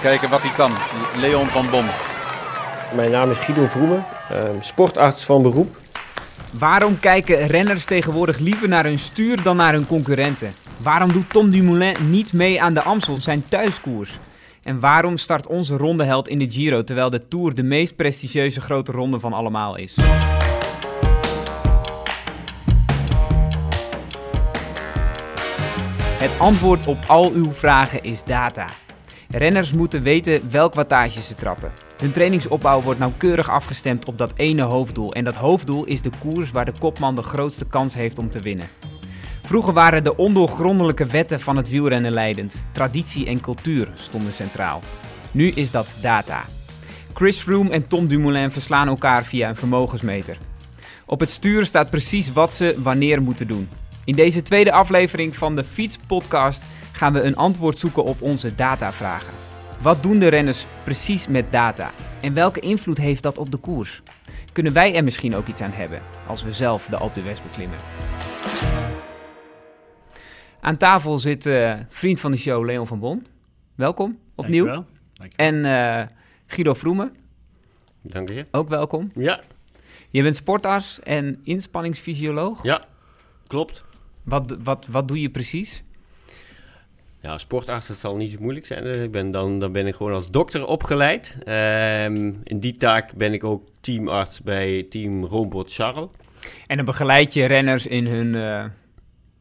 Kijken wat hij kan. Leon van Bom. Mijn naam is Guido Vroemen, sportarts van beroep. Waarom kijken renners tegenwoordig liever naar hun stuur dan naar hun concurrenten? Waarom doet Tom Dumoulin niet mee aan de Amstel, zijn thuiskoers? En waarom start onze rondeheld in de Giro terwijl de Tour de meest prestigieuze grote ronde van allemaal is? Het antwoord op al uw vragen is data. Renners moeten weten welk wattage ze trappen. Hun trainingsopbouw wordt nauwkeurig afgestemd op dat ene hoofddoel. En dat hoofddoel is de koers waar de kopman de grootste kans heeft om te winnen. Vroeger waren de ondoorgrondelijke wetten van het wielrennen leidend. Traditie en cultuur stonden centraal. Nu is dat data. Chris Froome en Tom Dumoulin verslaan elkaar via een vermogensmeter. Op het stuur staat precies wat ze wanneer moeten doen. In deze tweede aflevering van de Fiets Podcast gaan we een antwoord zoeken op onze datavragen. Wat doen de renners precies met data? En welke invloed heeft dat op de koers? Kunnen wij er misschien ook iets aan hebben als we zelf de Alpe d'Huez beklimmen? Aan tafel zit uh, vriend van de show Leon van Bon. Welkom opnieuw. Dankjewel. En uh, Guido Vroemen. Dank je. Ook welkom. Ja. Je bent sportarts en inspanningsfysioloog. Ja, klopt. Wat, wat, wat doe je precies? Ja, sportarts, dat zal niet zo moeilijk zijn. Dus ik ben dan, dan ben ik gewoon als dokter opgeleid. Um, in die taak ben ik ook teamarts bij team Robot Charles. En dan begeleid je renners in hun... Uh,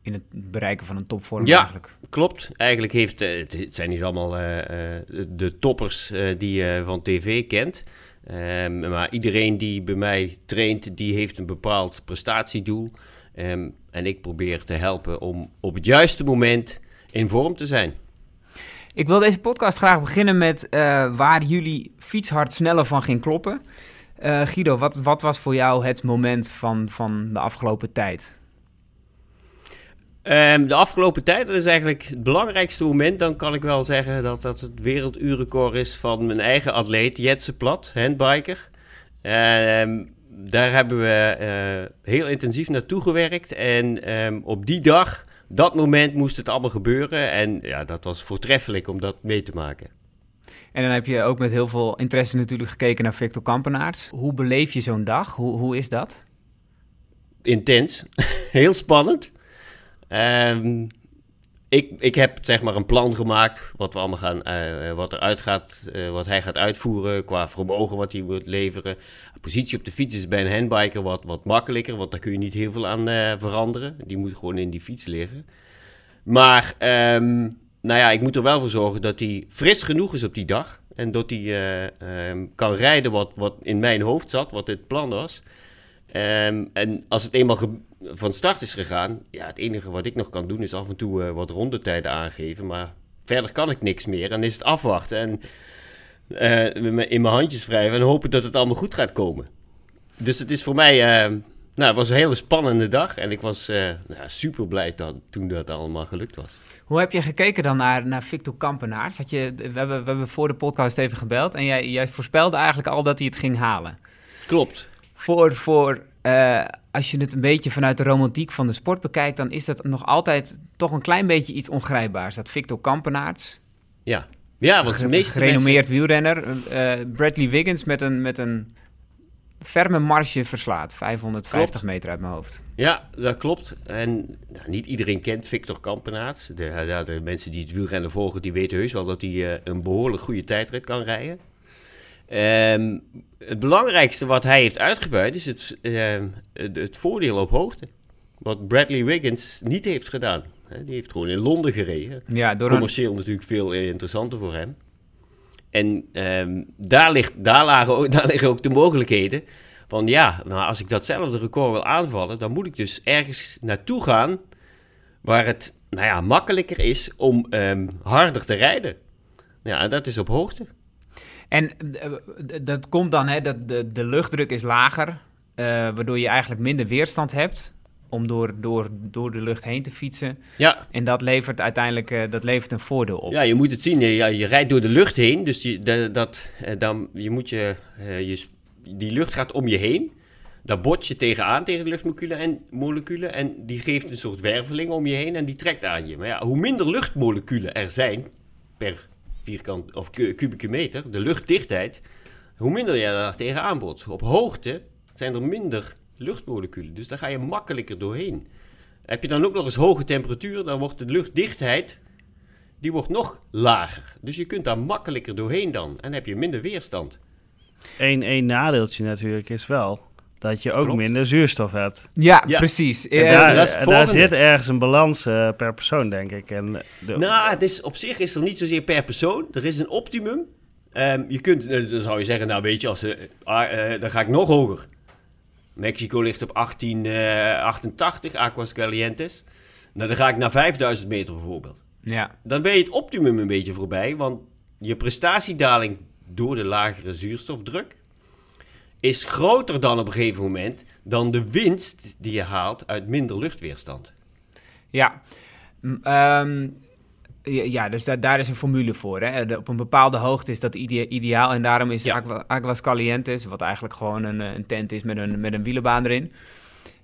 in het bereiken van een topvorm ja, eigenlijk. klopt. Eigenlijk heeft... Uh, het zijn niet allemaal uh, de toppers die je van tv kent. Um, maar iedereen die bij mij traint, die heeft een bepaald prestatiedoel. Um, en ik probeer te helpen om op het juiste moment in vorm te zijn. Ik wil deze podcast graag beginnen met uh, waar jullie fietshart sneller van ging kloppen. Uh, Guido, wat, wat, was voor jou het moment van, van de afgelopen tijd? Um, de afgelopen tijd, dat is eigenlijk het belangrijkste moment. Dan kan ik wel zeggen dat dat het werelduurrecord is van mijn eigen atleet, Jetse Plat, handbiker. Um, daar hebben we uh, heel intensief naartoe gewerkt. En um, op die dag dat moment moest het allemaal gebeuren. En ja, dat was voortreffelijk om dat mee te maken. En dan heb je ook met heel veel interesse natuurlijk gekeken naar Victor Kampenaerts. Hoe beleef je zo'n dag? Hoe, hoe is dat? Intens. heel spannend. Um, ik, ik heb zeg maar een plan gemaakt wat we allemaal gaan, uh, wat eruit gaat, uh, wat hij gaat uitvoeren qua vermogen wat hij moet leveren. Positie op de fiets is bij een handbiker wat, wat makkelijker, want daar kun je niet heel veel aan veranderen. Die moet gewoon in die fiets liggen. Maar um, nou ja, ik moet er wel voor zorgen dat hij fris genoeg is op die dag. En dat hij um, kan rijden wat, wat in mijn hoofd zat, wat het plan was. Um, en als het eenmaal van start is gegaan, ja, het enige wat ik nog kan doen is af en toe uh, wat rondetijden aangeven. Maar verder kan ik niks meer. En is het afwachten en uh, in mijn handjes wrijven en hopen dat het allemaal goed gaat komen. Dus het is voor mij, uh, nou, het was een hele spannende dag. En ik was nou, super blij dat, toen dat allemaal gelukt was. Hoe heb je gekeken dan naar, naar Victor Kampenaerts? Had je, we, hebben, we hebben voor de podcast even gebeld en jij, jij voorspelde eigenlijk al dat hij het ging halen. Klopt. Voor, voor uh, als je het een beetje vanuit de romantiek van de sport bekijkt, dan is dat nog altijd toch een klein beetje iets ongrijpbaars. Dat Victor Kampenaerts. Ja, ja want de meeste gerenommeerd mensen... wielrenner. Uh, Bradley Wiggins met een, met een ferme marge verslaat. 550 klopt. meter uit mijn hoofd. Ja, dat klopt. En nou, niet iedereen kent Victor Kampenaerts. De, de, de, mensen die het wielrennen volgen, die weten heus wel dat hij uh, een behoorlijk goede tijdrit kan rijden. Um, het belangrijkste wat hij heeft uitgebuit is het, uh, het, het, voordeel op hoogte. Wat Bradley Wiggins niet heeft gedaan. He, die heeft gewoon in Londen gereden. Ja, door Commercieel een... natuurlijk veel interessanter voor hem. En um, daar, ligt, daar, lagen ook, daar liggen ook de mogelijkheden. Van ja, nou, als ik datzelfde record wil aanvallen, dan moet ik dus ergens naartoe gaan waar het nou ja, makkelijker is om harder te rijden. Ja, dat is op hoogte. En uh, dat komt dan, hè, dat de, de luchtdruk is lager, uh, waardoor je eigenlijk minder weerstand hebt om door, door, door de lucht heen te fietsen. Ja. En dat levert uiteindelijk uh, dat levert een voordeel op. Ja, je moet het zien. Je, je rijdt door de lucht heen, dus je, dat, dat, dan, je moet je, je, die lucht gaat om je heen. Daar bot je tegenaan tegen de luchtmoleculen en, moleculen, en die geeft een soort werveling om je heen en die trekt aan je. Maar ja, hoe minder luchtmoleculen er zijn per vierkant of ku- kubieke meter, de luchtdichtheid, hoe minder je daar tegenaan botst. Op hoogte zijn er minder luchtmoleculen, dus daar ga je makkelijker doorheen. Heb je dan ook nog eens hoge temperatuur, dan wordt de luchtdichtheid die wordt nog lager. Dus je kunt daar makkelijker doorheen dan en heb je minder weerstand. Eén nadeeltje natuurlijk is wel dat je ook Klopt. minder zuurstof hebt. Ja, Ja. precies. En daar, en zit ergens een balans eh, per persoon, denk ik. En de, Nou, het is, op zich is er niet zozeer per persoon. Er is een optimum. Ehm, je kunt, eh, dan zou je zeggen, nou weet je, als, eh, dan ga ik nog hoger. Mexico ligt op 1888, Aquas Calientes. Nou, dan ga ik naar 5000 meter bijvoorbeeld. ja. Dan ben je het optimum een beetje voorbij, want je prestatiedaling door de lagere zuurstofdruk is groter dan op een gegeven moment dan de winst die je haalt uit minder luchtweerstand. Ja. Ehm, ja, dus da- daar is een formule voor. Hè? De- op een bepaalde hoogte is dat ide- ideaal. En daarom is Ja. Calientes, wat eigenlijk gewoon een, eh, een tent is met een, met een wielenbaan erin.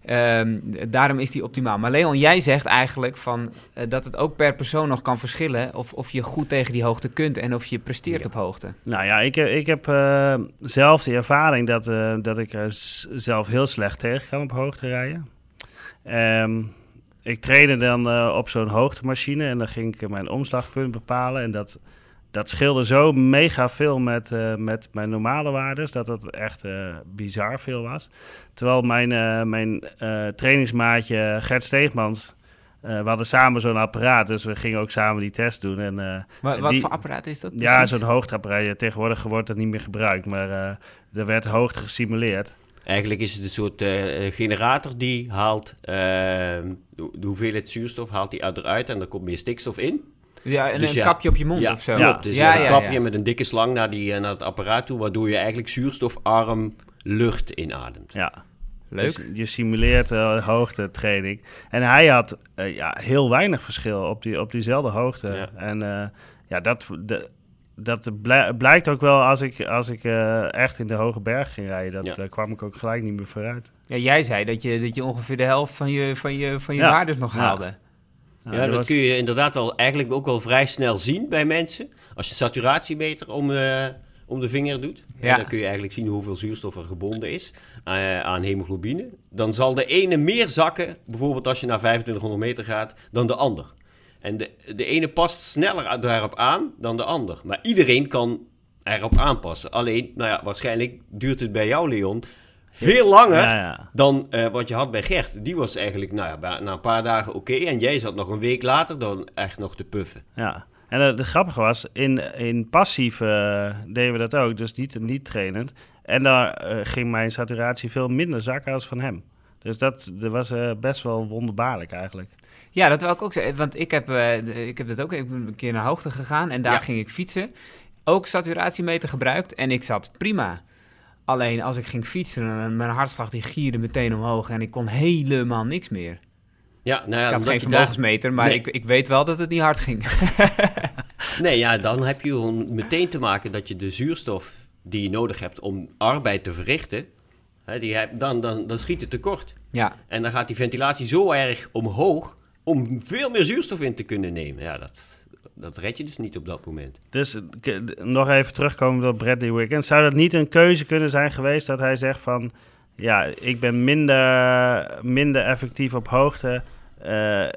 Ehm, daarom is die optimaal. Maar Leon, jij zegt eigenlijk van, eh, dat het ook per persoon nog kan verschillen... Of, of je goed tegen die hoogte kunt en of je presteert Ja. op hoogte. Nou ja, ik, heb- ik heb eh, zelf de ervaring dat, eh, dat ik er zelf heel slecht tegen kan op hoogte rijden. Ehm, ik trainde dan eh, op zo'n hoogtemachine en dan ging ik mijn omslagpunt bepalen. En dat, dat scheelde zo mega veel met, eh, met mijn normale waardes, dat dat echt eh, bizar veel was. Terwijl mijn, eh, mijn eh, trainingsmaatje Gert Steegmans, eh, we hadden samen zo'n apparaat, dus we gingen ook samen die test doen. En, eh, Wat, wat Die- voor apparaat is dat ja, zo'n hoogteapparaat. Ja, Tegenwoordig wordt dat niet meer gebruikt, maar eh, er werd hoogte gesimuleerd. Eigenlijk is het een soort eh, generator die haalt ehm, de, hoeveelheid zuurstof haalt die uit eruit en er komt meer stikstof in. Ja, en Dus een ja. kapje op je mond ja, of zo. klopt. Dus ja, je ja, kap je ja. met een dikke slang naar, die, eh, naar het apparaat toe, waardoor je eigenlijk zuurstofarm lucht inademt. Ja. Leuk. Dus je simuleert uh, hoogtetraining. En hij had eh, ja, heel weinig verschil op, die, op diezelfde hoogte. Ja. En eh, ja, dat, de, dat blij- blijkt ook wel als ik, als ik eh, echt in de hoge berg ging rijden. Dat, Ja. Daar kwam ik ook gelijk niet meer vooruit. Ja, jij zei dat je, dat je ongeveer de helft van je, van je, van je Ja. waardes nog Ja. haalde. Nou, ja, dat was- kun je inderdaad wel eigenlijk ook wel vrij snel zien bij mensen. Als je een saturatiemeter om, eh, om de vinger doet, Ja. dan kun je eigenlijk zien hoeveel zuurstof er gebonden is eh, aan hemoglobine. Dan zal de ene meer zakken, bijvoorbeeld als je naar 2500 meter gaat, dan de ander. En de, de ene past sneller daarop aan dan de ander. Maar iedereen kan erop aanpassen. Alleen, nou ja, waarschijnlijk duurt het bij jou, Leon, veel langer ja, ja. dan eh, wat je had bij Gert. Die was eigenlijk nou ja, na een paar dagen oké. en jij zat nog een week later dan echt nog te puffen. Ja, en het de grappige was, in, in passief eh, deden we dat ook, dus niet, niet trainend. En daar eh, ging mijn saturatie veel minder zakken als van hem. Dus dat, dat was eh, best wel wonderbaarlijk eigenlijk. Ja, dat wil ik ook zeggen. Want ik heb, eh, ik heb dat ook. Ik ben een keer naar hoogte gegaan en daar Ja. ging ik fietsen. Ook saturatiemeter gebruikt en ik zat prima. Alleen als ik ging fietsen, mijn hartslag die gierde meteen omhoog en ik kon helemaal niks meer. Ja, nou ja, ik had geen daar- vermogensmeter, maar Nee. ik, ik weet wel dat het niet hard ging. Nee, ja, dan heb je gewoon meteen te maken dat je de zuurstof die je nodig hebt om arbeid te verrichten, hè, die heb, dan, dan, dan schiet het tekort. ja, En dan gaat die ventilatie zo erg omhoog om veel meer zuurstof in te kunnen nemen. Ja, dat, dat red je dus niet op dat moment. Dus eh, nog even terugkomen op Bradley Wiggins. Zou dat niet een keuze kunnen zijn geweest dat hij zegt van... Ja, ik ben minder, minder effectief op hoogte. Eh,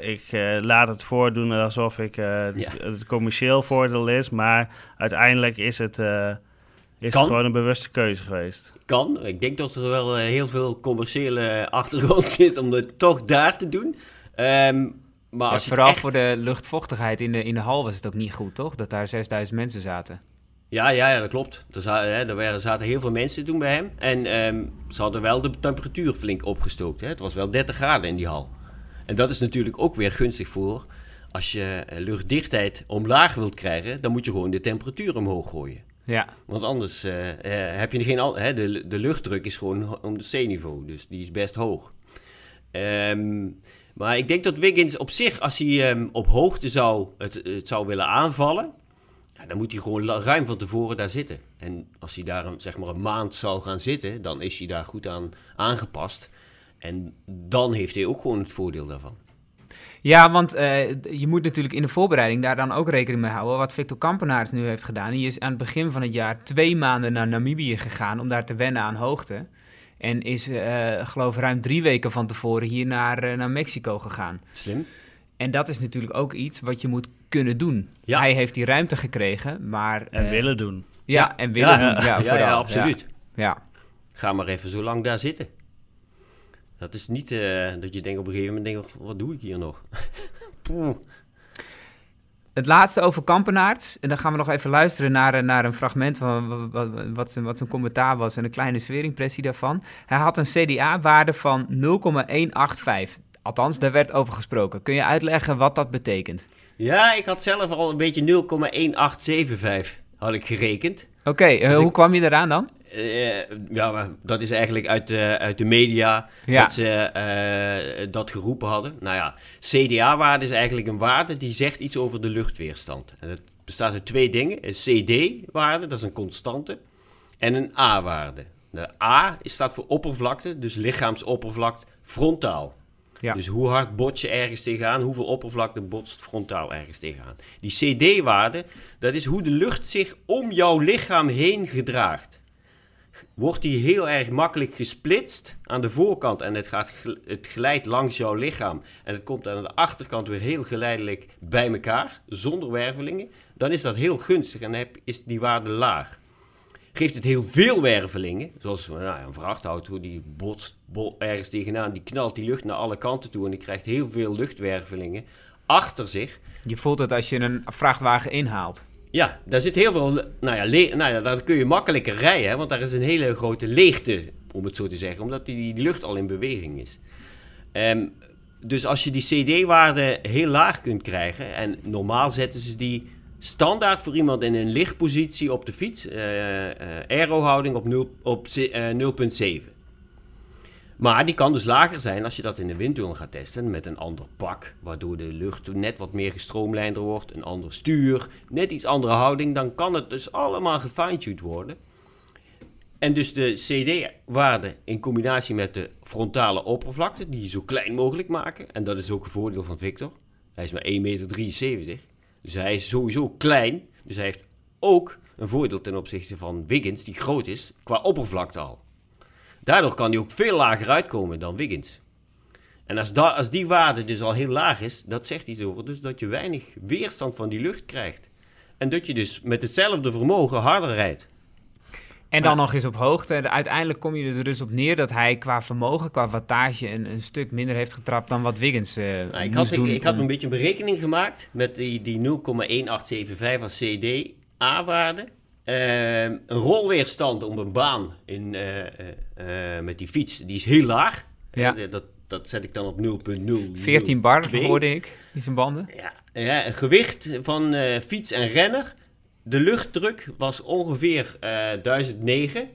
ik eh, laat het voordoen alsof ik, Ja. het commercieel voordeel is. Maar uiteindelijk is het, is Kan. het gewoon een bewuste keuze geweest. Kan. Ik denk dat er wel heel veel commerciële achtergrond zit om het toch daar te doen. Ehm, maar Ja, vooral echt- voor de luchtvochtigheid in de, in de hal was het ook niet goed, toch? Dat daar 6000 mensen zaten. Ja, ja, ja, dat klopt. Er, za- hè, er waren, zaten heel veel mensen toen bij hem. En ehm, ze hadden wel de temperatuur flink opgestookt. Hè. Het was wel 30 graden in die hal. En dat is natuurlijk ook weer gunstig voor... als je eh, luchtdichtheid omlaag wilt krijgen... dan moet je gewoon de temperatuur omhoog gooien. Ja, Want anders eh, eh, heb je geen... Al, hè, de, de luchtdruk is gewoon om de C-niveau. Dus die is best hoog. Ehm, maar ik denk dat Wiggins op zich, als hij ehm, op hoogte zou, het, het zou willen aanvallen... Dan moet hij gewoon ruim van tevoren daar zitten. En als hij daar een, zeg maar een maand zou gaan zitten, dan is hij daar goed aan aangepast. En dan heeft hij ook gewoon het voordeel daarvan. Ja, want eh, je moet natuurlijk in de voorbereiding daar dan ook rekening mee houden. Wat Victor Kampenaerts nu heeft gedaan. Die is aan het begin van het jaar twee maanden naar Namibië gegaan om daar te wennen aan hoogte. En is, eh geloof ik, ruim drie weken van tevoren hier naar, eh, naar Mexico gegaan. Slim. En dat is natuurlijk ook iets wat je moet kunnen doen. Ja. Hij heeft die ruimte gekregen, maar... En eh, willen doen. Ja, en willen doen. Ja, ja, ja, absoluut. Ja. Ga maar even zo lang daar zitten. Dat is niet eh, dat je denkt op een gegeven moment, denkt, wat doe ik hier nog? Het laatste over Kampenaerts. En dan gaan we nog even luisteren naar, eh, naar een fragment van wat, wat, zijn, wat zijn commentaar was en een kleine sfeerimpressie daarvan. Hij had een CDA-waarde van 0,185. Althans, daar werd over gesproken. Kun je uitleggen wat dat betekent? Ja, ik had zelf al een beetje 0,1875 had ik gerekend. Oké, eh, Dus hoe ik- kwam je eraan dan? Eh, ja, maar dat is eigenlijk uit, de uit de media Ja. dat ze eh, dat geroepen hadden. Nou ja, CDA-waarde is eigenlijk een waarde die zegt iets over de luchtweerstand. En het bestaat uit twee dingen. Een CD-waarde, dat is een constante, en een A-waarde. De A is- staat voor oppervlakte, dus lichaamsoppervlakte, frontaal. Ja. Dus hoe hard bot je ergens tegenaan, hoeveel oppervlakte botst frontaal ergens tegenaan. Die CD-waarde, dat is hoe de lucht zich om jouw lichaam heen gedraagt wordt die heel erg makkelijk gesplitst aan de voorkant en het, gaat, het glijdt langs jouw lichaam en het komt aan de achterkant weer heel geleidelijk bij elkaar, zonder wervelingen, dan is dat heel gunstig en heb, is die waarde laag. Geeft het heel veel wervelingen, zoals nou, een vrachtauto die botst bo- ergens tegenaan, die knalt die lucht naar alle kanten toe en die krijgt heel veel luchtwervelingen achter zich, Je voelt het als je een vrachtwagen inhaalt. Ja, daar zit heel veel. Nou ja, nou daar kun je makkelijker rijden, want daar is een hele grote leegte, om het zo te zeggen, omdat die, lucht al in beweging is. Ehm, dus als je die CD-waarde heel laag kunt krijgen, en normaal zetten ze die standaard voor iemand in een lichtpositie op de fiets, eh eh aerohouding op, 0, op ze- eh, 0,7. Maar die kan dus lager zijn als je dat in de windtunnel gaat testen met een ander pak, waardoor de lucht net wat meer gestroomlijnder wordt, een ander stuur, net iets andere houding, dan kan het dus allemaal gefine-tuned worden. En dus de CD-waarde in combinatie met de frontale oppervlakte, die je zo klein mogelijk maken, en dat is ook een voordeel van Victor. Hij is maar 1,73 meter, dus hij is sowieso klein, dus hij heeft ook een voordeel ten opzichte van Wiggins, die groot is, qua oppervlakte al. Daardoor kan hij ook veel lager uitkomen dan Wiggins. En als, da- als die waarde dus al heel laag is, dat zegt iets over dus dat je weinig weerstand van die lucht krijgt. En dat je dus met hetzelfde vermogen harder rijdt. En dan nog eens op hoogte. En Uiteindelijk kom je er dus op neer dat hij qua vermogen, qua wattage, een, een stuk minder heeft getrapt dan wat Wiggins Nou, ik, moest had, doen. ik had een beetje een berekening gemaakt met die, die 0,1875 als CD-A-waarde. Ehm, een rolweerstand op een baan in, eh, eh, eh, met die fiets, die is heel laag. Ja. Dat, dat zet ik dan op 0,0. 14 bar, 2. hoorde ik, in zijn banden. Ja, ja, een gewicht van fiets en renner. De luchtdruk was ongeveer eh 1009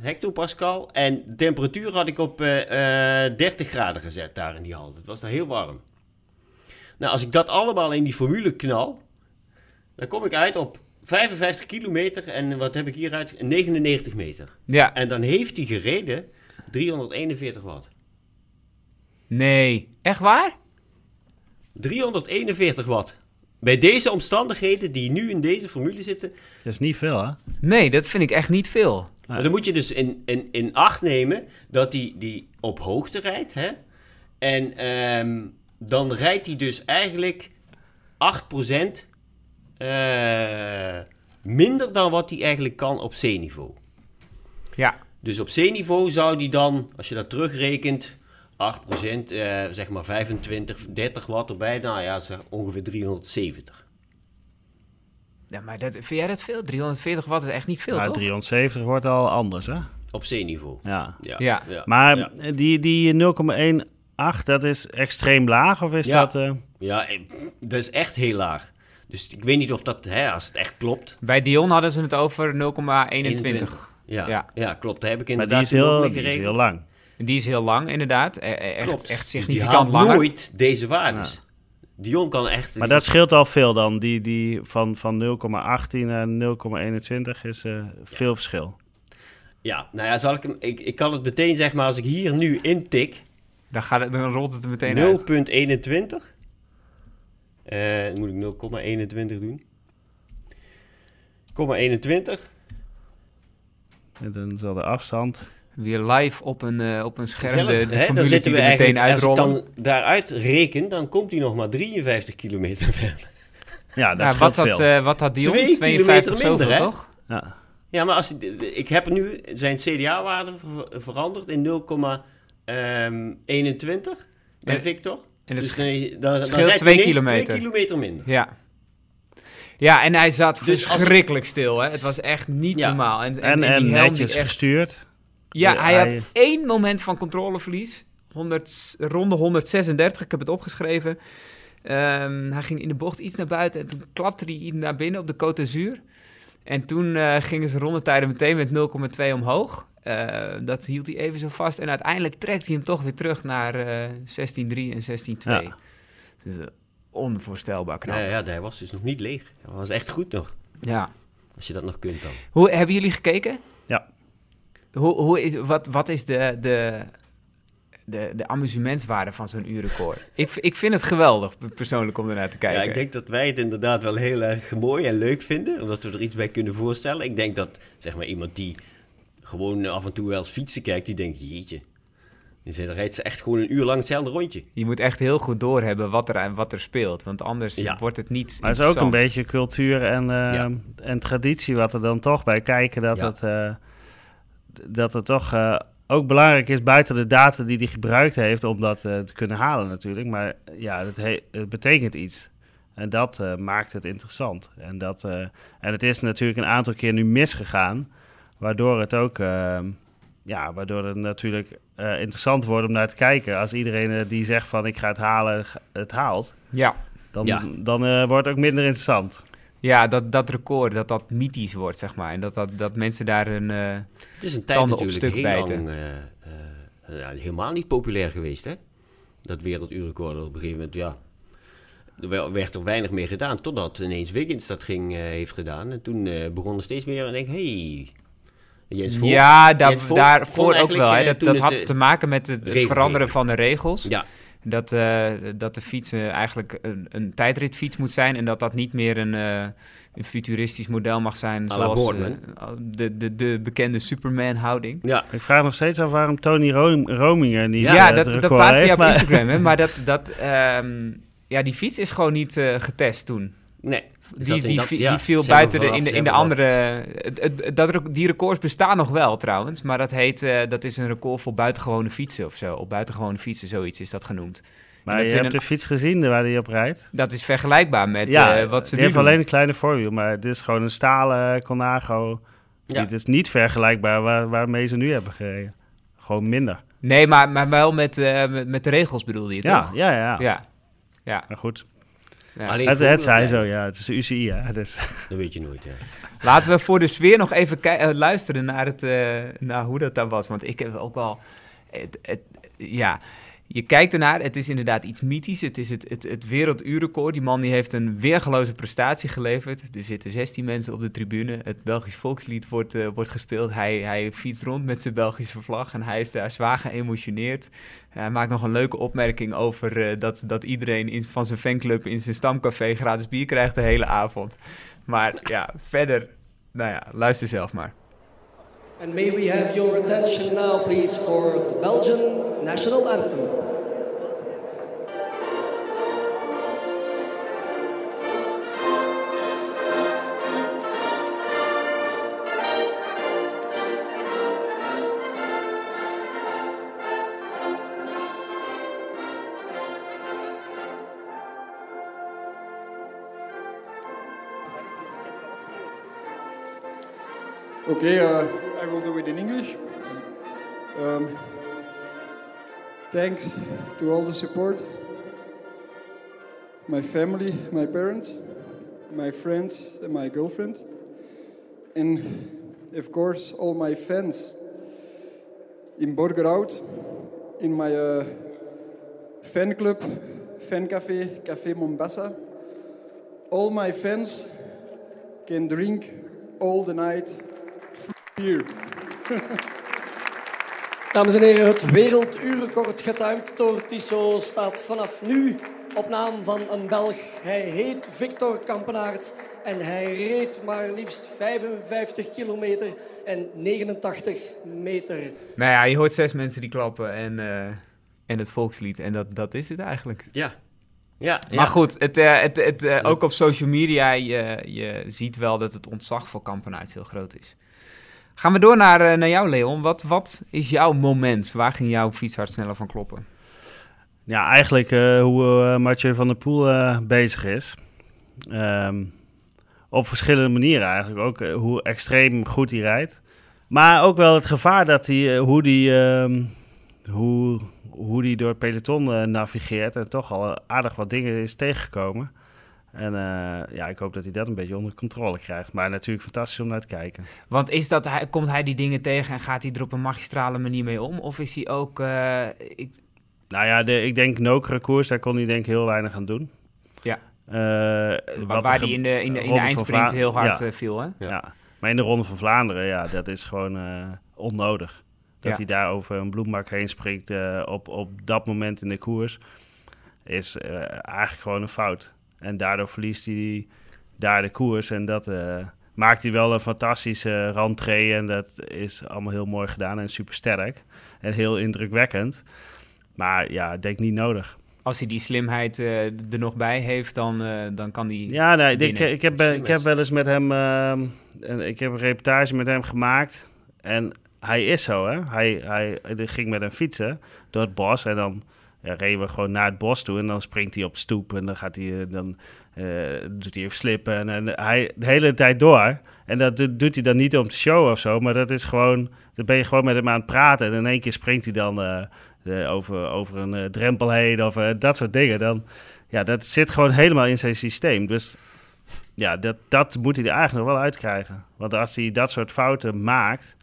hectopascal. En de temperatuur had ik op eh, eh, 30 graden gezet daar in die hal. Het was daar heel warm. Nou, als ik dat allemaal in die formule knal, dan kom ik uit op 55 kilometer. En wat heb ik hieruit? 99 meter. Ja, En dan heeft hij gereden 341 watt. nee. Echt waar? 341 watt. Bij deze omstandigheden die nu in deze formule zitten. Dat is niet veel, hè? Nee, dat vind ik echt niet veel. Maar dan moet je dus in, in, in acht nemen dat hij die, die op hoogte rijdt. Hè? En ehm, dan rijdt hij dus eigenlijk 8% eh, minder dan wat hij eigenlijk kan op zeeniveau. Ja, Dus op zeeniveau zou die dan, als je dat terugrekent, 8%, eh, zeg maar 25, 30 watt erbij. Nou ja, zeg ongeveer 370. ja maar dat, vind jij dat veel? 340 watt is echt niet veel, Maar toch? 370 wordt al anders, hè? Op zeeniveau. Ja. Ja. Ja. Maar Ja. die, die 0,18, dat is extreem laag? Of is Ja. dat... eh, Ja, dat is echt heel laag. Dus ik weet niet of dat, hè, als het echt klopt. Bij Dion hadden ze het over 0,21. Ja, Ja. ja. klopt. Daar heb ik maar inderdaad die is, heel, die is heel lang. Die is heel lang, inderdaad. E- e- Echt, Klopt. echt Dus die significant haalt langer. nooit deze waardes. Dion kan echt... Maar dat scheelt al veel dan. Die, die van, van 0,18 naar 0,21 is eh, veel verschil. Ja, nou ja, zal ik hem... Ik, ik kan het meteen, zeg maar, als ik hier nu intik... Dan, gaat het, dan rolt het er meteen uit. 0,21. Eh, dan moet ik 0,21 doen. 0,21. En dan zal de afstand... Weer live op een, eh, op een scherm de, de hè? Dan zitten we er meteen eigenlijk, als ik uitrollen. dan daaruit reken, dan komt hij nog maar 53 kilometer verder. Ja, dat Ja, wat, had, veel. eh, wat had Dion? Twee 52 kilometer minder, zoveel, hè? toch? ja. Ja, maar als, ik heb nu zijn CDA-waarde ver- veranderd in 0,21 bij En- Victor. En dus sch- dan, dan, dan scheelt twee kilometer. twee kilometer minder. Ja. Ja, en hij zat Dus verschrikkelijk stil. Hè? Het was echt niet Ja. normaal. En, En, en, en, die netjes echt... gestuurd. Ja, Ja, hij had één moment van controleverlies. 100, ronde 136, ik heb het opgeschreven. Ehm, hij ging in de bocht iets naar buiten en toen klapte hij iets naar binnen op de Côte d'Azur. En toen eh, gingen zijn rondetijden meteen met 0,2 omhoog. Eh, dat hield hij even zo vast. En uiteindelijk trekt hij hem toch weer terug naar eh 16-3 en 16-2. Ja. Het is eh, onvoorstelbaar knap. Ja, ja, hij was dus nog niet leeg. Hij was echt goed nog. Ja. Als je dat nog kunt dan. Hoe, hebben jullie gekeken? Ja. Hoe, hoe is, wat, wat is de, de, de, de amusementswaarde van zo'n uurrecord? ik, ik vind het geweldig, persoonlijk, om ernaar te kijken. Ja, ik denk dat wij het inderdaad wel heel erg mooi en leuk vinden. Omdat we er iets bij kunnen voorstellen. Ik denk dat, zeg maar, iemand die gewoon af en toe wel eens fietsen kijkt, die denkt, jeetje. Dan rijdt ze echt gewoon een uur lang hetzelfde rondje. Je moet echt heel goed doorhebben wat er, wat er speelt. Want anders Ja. wordt het niet Maar het is ook een beetje cultuur en, eh, Ja. en traditie wat er dan toch bij kijken. Dat, Ja. het, eh, dat het toch eh, ook belangrijk is buiten de data die hij gebruikt heeft om dat eh, te kunnen halen natuurlijk. Maar ja, het, he- het betekent iets. En dat eh, maakt het interessant. En, dat, eh, en het is natuurlijk een aantal keer nu misgegaan. Waardoor het ook eh, ja, waardoor het natuurlijk eh, interessant wordt om naar te kijken. Als iedereen eh, die zegt van ik ga het halen, het haalt. Ja, Dan, Ja. dan eh, wordt het ook minder interessant. ja dat, dat record, dat dat mythisch wordt, zeg maar. En dat, dat, dat mensen daar een... eh, Het is een tijd natuurlijk stuk heel bijten. lang eh, eh, ja, helemaal niet populair geweest, hè? Dat werelduurrecord op een gegeven moment, ja... Er wel- werd er weinig meer gedaan, totdat ineens Wiggins dat ging, eh, heeft gedaan. En toen eh begon er steeds meer en denk hey, Jens ja, daar, Jens daarvoor ook wel. Hè. eh, Dat, dat had te maken met het, veranderen van de regels. Ja, Dat, eh, dat de fiets eigenlijk een, een tijdritfiets moet zijn en dat dat niet meer een, eh, een futuristisch model mag zijn zoals de, de, de bekende Superman-houding. ja. Ik vraag nog steeds af waarom Tony Ro Rominger niet Ja, dat, dat record plaatste je heeft, op maar- Instagram, hè? maar dat, dat, ehm, ja, die fiets is gewoon niet eh, getest toen. Nee. Die, die, dat- ja, die viel buiten de, in de, in de andere... Het, het- het- dat, die records bestaan nog wel trouwens, maar dat heet, eh, dat is een record voor buitengewone fietsen of zo. Op buitengewone fietsen, zoiets is dat genoemd. Maar dat je zijn hebt een- de fiets gezien waar hij op rijdt. Dat is vergelijkbaar met ja, eh, wat ze die nu heeft alleen een kleine voorwiel, maar dit is gewoon een stalen Colnago. Ja. Dit is niet vergelijkbaar waar, waarmee ze nu hebben gereden. Gewoon minder. Nee, maar, maar wel met, eh, met, met de regels bedoelde je Ja, toch? ja, ja, Ja. Ja. Maar goed, ja. Alleen het, het zij zo, ja. Het is de UCI, hè. Dus. Dat weet je nooit, hè. Laten we voor de sfeer nog even eh, luisteren naar, het, eh, naar hoe dat daar was. Want ik heb ook wel... Het, het, ja, je kijkt ernaar. Het is inderdaad iets mythisch. Het is het, het, het werelduurrecord. Die man die heeft een weergeloze prestatie geleverd. Er zitten 16 mensen op de tribune. Het Belgisch volkslied wordt, eh, wordt gespeeld. Hij, hij fietst rond met zijn Belgische vlag. En hij is daar zwaar geëmotioneerd. Hij maakt nog een leuke opmerking over eh, dat, dat iedereen in, van zijn fanclub in zijn stamcafé gratis bier krijgt de hele avond. Maar ja, verder, nou ja, luister zelf maar. And may we have your attention now, please, for the Belgian national anthem. Okay, uh, I will do it in English. Um, thanks to all the support. My family, my parents, my friends, and my girlfriend. And of course, all my fans in Borgerhout, in my uh, fan club, fan cafe, Café Mombasa. All my fans can drink all the night Dames en heren, het werelduurrecord getuimd door Tissot staat vanaf nu op naam van een Belg. Hij heet Victor Kampenaerts en hij reed maar liefst 55 kilometer en 89 meter. Nou ja, je hoort zes mensen die klappen en, eh, en het volkslied. En dat, dat is het eigenlijk. Ja. Ja, Maar goed, het, eh, het, het, eh, ook op social media, je, je ziet wel dat het ontzag voor Kampenaerts heel groot is. Gaan we door naar, eh, naar jou, Leon. Wat, wat is jouw moment? Waar ging jouw fietshart sneller van kloppen? Ja, eigenlijk eh, hoe eh, Mathieu van der Poel bezig is. Ehm, op verschillende manieren eigenlijk. Ook hoe extreem goed hij rijdt. Maar ook wel het gevaar dat hij, hoe die, ehm, hoe, hoe die door het peloton navigeert. En toch al aardig wat dingen is tegengekomen. En eh, ja, ik hoop dat hij dat een beetje onder controle krijgt. Maar natuurlijk fantastisch om naar te kijken. Want is dat, hij, komt hij die dingen tegen en gaat hij er op een magistrale manier mee om? Of is hij ook... eh, ik, Nou ja, de, ik denk Nokere koers, daar kon hij denk ik heel weinig aan doen. Ja. Eh, waar hij in de, in de, in eindsprint heel hard Ja. viel, hè? Ja. Ja. maar in de Ronde van Vlaanderen, ja, dat is gewoon onnodig. Dat Ja. hij daar over een bloembak heen springt op, op dat moment in de koers, is eigenlijk gewoon een fout. En daardoor verliest hij daar de koers en dat eh, maakt hij wel een fantastische rentree. En dat is allemaal heel mooi gedaan en super sterk en heel indrukwekkend. Maar ja, ik denk niet nodig. Als hij die slimheid eh, er nog bij heeft, dan, eh, dan kan hij... Ja, nee, ik, heb, ik heb wel eens met hem, ehm, en ik heb een reportage met hem gemaakt. En hij is zo, hè. Hij, hij, hij ging met hem fietsen door het bos en dan ja, reden we gewoon naar het bos toe. En dan springt hij op stoep en dan, gaat hij, eh, dan eh, doet hij even slippen. En, en hij de hele tijd door. En dat doet- hij dan niet om te showen of zo, maar dat is gewoon... Dan ben je gewoon met hem aan het praten en in één keer springt hij dan eh, eh, over, over een eh, drempel heen of eh, dat soort dingen. Dan, ja, dat zit gewoon helemaal in zijn systeem. Dus ja, dat, dat moet hij er eigenlijk nog wel uitkrijgen. Want als hij dat soort fouten maakt,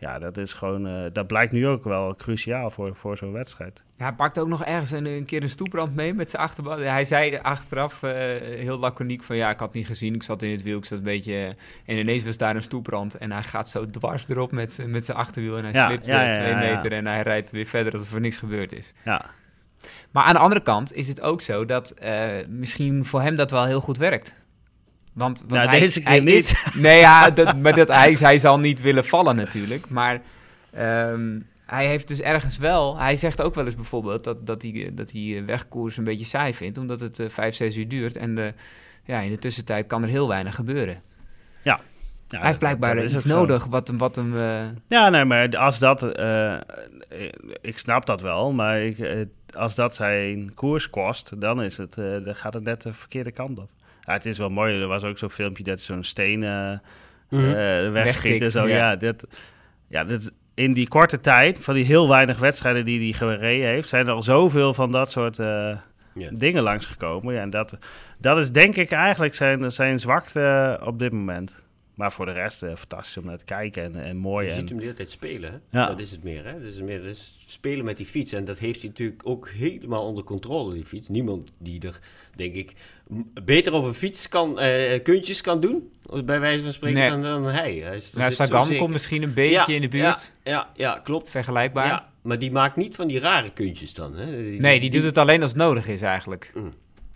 ja, dat is gewoon, eh, dat blijkt nu ook wel cruciaal voor, voor zo'n wedstrijd. Hij pakt ook nog ergens een, een keer een stoeprand mee met zijn achterband. Hij zei achteraf eh, heel laconiek van ja, ik had niet gezien, ik zat in het wiel, ik zat een beetje... En ineens was daar een stoeprand en hij gaat zo dwars erop met, met zijn achterwiel en hij Ja, slipt ja, eh, ja, twee meter en hij rijdt weer verder alsof er niks gebeurd is. Ja, Maar aan de andere kant is het ook zo dat misschien voor hem dat wel heel goed werkt. Want, want Nou, hij, deze keer hij niet. Is, nee, ja, dat, maar dat, hij, hij zal niet willen vallen natuurlijk. Maar ehm, hij heeft dus ergens wel... Hij zegt ook wel eens bijvoorbeeld dat, dat, hij, dat hij eh, wegkoers een beetje saai vindt. Omdat het eh, vijf, zes uur duurt. En de, ja, in de tussentijd kan er heel weinig gebeuren. ja hij heeft blijkbaar dat iets nodig wat, hem- wat hem... eh, Ja, nee, maar als dat, eh, ik snap dat wel, maar ik, eh, als dat zijn koers kost, dan, is het, eh, dan gaat het net de verkeerde kant op. Ja, het is wel mooi, er was ook zo'n filmpje dat zo'n steen eh Mhm. eh, wegschiet en zo. ja. Ja, dat, ja dat, in die korte tijd, van die heel weinig wedstrijden die hij gereden heeft, zijn er al zoveel van dat soort eh, dingen langsgekomen. Ja, en dat, dat is denk ik eigenlijk zijn, zijn zwakte op dit moment. Maar voor de rest eh, fantastisch om naar te kijken en, en mooi. Je en, ziet hem de hele tijd spelen, hè? Ja. Dat is het meer, hè? Dat is meer dus spelen met die fiets. En dat heeft hij natuurlijk ook helemaal onder controle, die fiets. Niemand die er, denk ik, beter op een fiets kan, eh kuntjes kan doen, bij wijze van spreken, Nee. dan, dan hij. hij is, zo Sagan komt misschien een beetje Ja, in de buurt. Ja, ja, ja, klopt. Vergelijkbaar. Ja, maar die maakt niet van die rare kuntjes dan, hè? Die- Nee, die doet het alleen als het nodig is eigenlijk.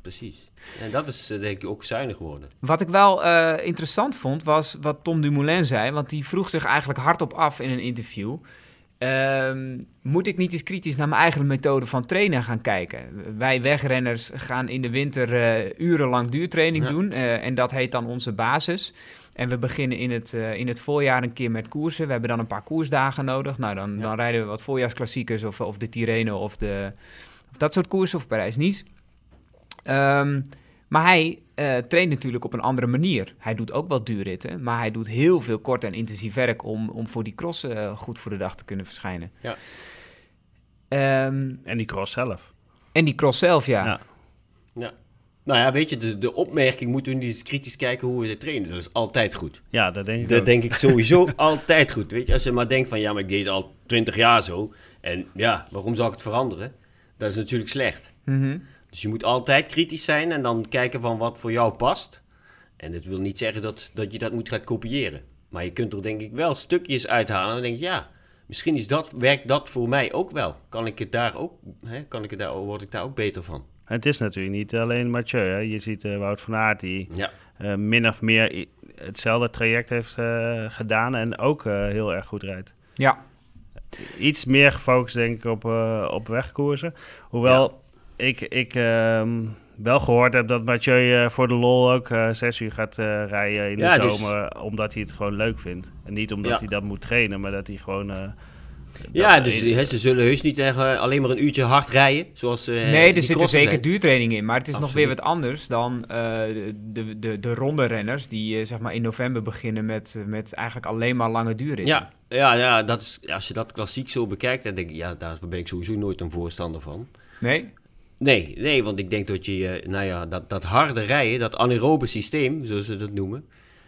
Precies. En dat is eh, denk ik ook zuinig geworden. Wat ik wel eh, interessant vond, was wat Tom Dumoulin zei. Want die vroeg zich eigenlijk hardop af in een interview. Ehm, moet ik niet eens kritisch naar mijn eigen methode van trainen gaan kijken? Wij wegrenners gaan in de winter eh, urenlang duurtraining Ja. doen. eh, en dat heet dan onze basis. En we beginnen in het, eh, in het voorjaar een keer met koersen. We hebben dan een paar koersdagen nodig. Nou, dan, Ja. dan rijden we wat voorjaarsklassiekers of, of de Tirreno of, de, of dat soort koersen of Parijs-Nice. Ehm, maar hij eh, traint natuurlijk op een andere manier. Hij doet ook wel duurritten, maar hij doet heel veel kort en intensief werk om, om voor die cross eh, goed voor de dag te kunnen verschijnen. Ja. Ehm, en die cross zelf. en die cross zelf, ja. Ja. Ja. Nou ja, weet je, de, de opmerking moeten we niet eens kritisch kijken hoe we ze trainen. Dat is altijd goed. Ja, dat denk ik Dat ook. denk ik sowieso altijd goed. Weet je, als je maar denkt van ja, maar ik deed het al twintig jaar zo. En ja, waarom zou ik het veranderen? Dat is natuurlijk slecht. Mhm. Dus je moet altijd kritisch zijn en dan kijken van wat voor jou past. En dat wil niet zeggen dat, dat je dat moet gaan kopiëren. Maar je kunt er denk ik wel stukjes uithalen en dan denk je ja, misschien is dat, werkt dat voor mij ook wel. Kan ik het daar ook, hè, kan ik het daar, word ik daar ook beter van. Het is natuurlijk niet alleen Mathieu. Hè. Je ziet eh, Wout van Aert die Ja, eh, min of meer hetzelfde traject heeft eh, gedaan en ook eh, heel erg goed rijdt. Ja, Iets meer gefocust denk ik op, eh, op wegkoersen. Hoewel ik, ik ehm, wel gehoord heb dat Mathieu eh, voor de lol ook eh, zes uur gaat eh, rijden in Ja, de dus- zomer. Omdat hij het gewoon leuk vindt. En niet omdat Ja. hij dat moet trainen, maar dat hij gewoon... eh, ja dus ze zullen heus niet alleen maar een uurtje hard rijden. Zoals, eh, nee, er zitten zeker zijn. duurtrainingen in. Maar het is nog weer wat anders dan eh, de, de, de ronde renners die zeg maar in november beginnen met, met eigenlijk alleen maar lange duurritten. Ja, ja, ja dat is, als je dat klassiek zo bekijkt, dan denk ik, ja, daar ben ik sowieso nooit een voorstander van. Nee? Nee, nee, want ik denk dat je, eh, nou ja, dat, dat harde rijden, dat anaerobe systeem, zoals ze dat noemen,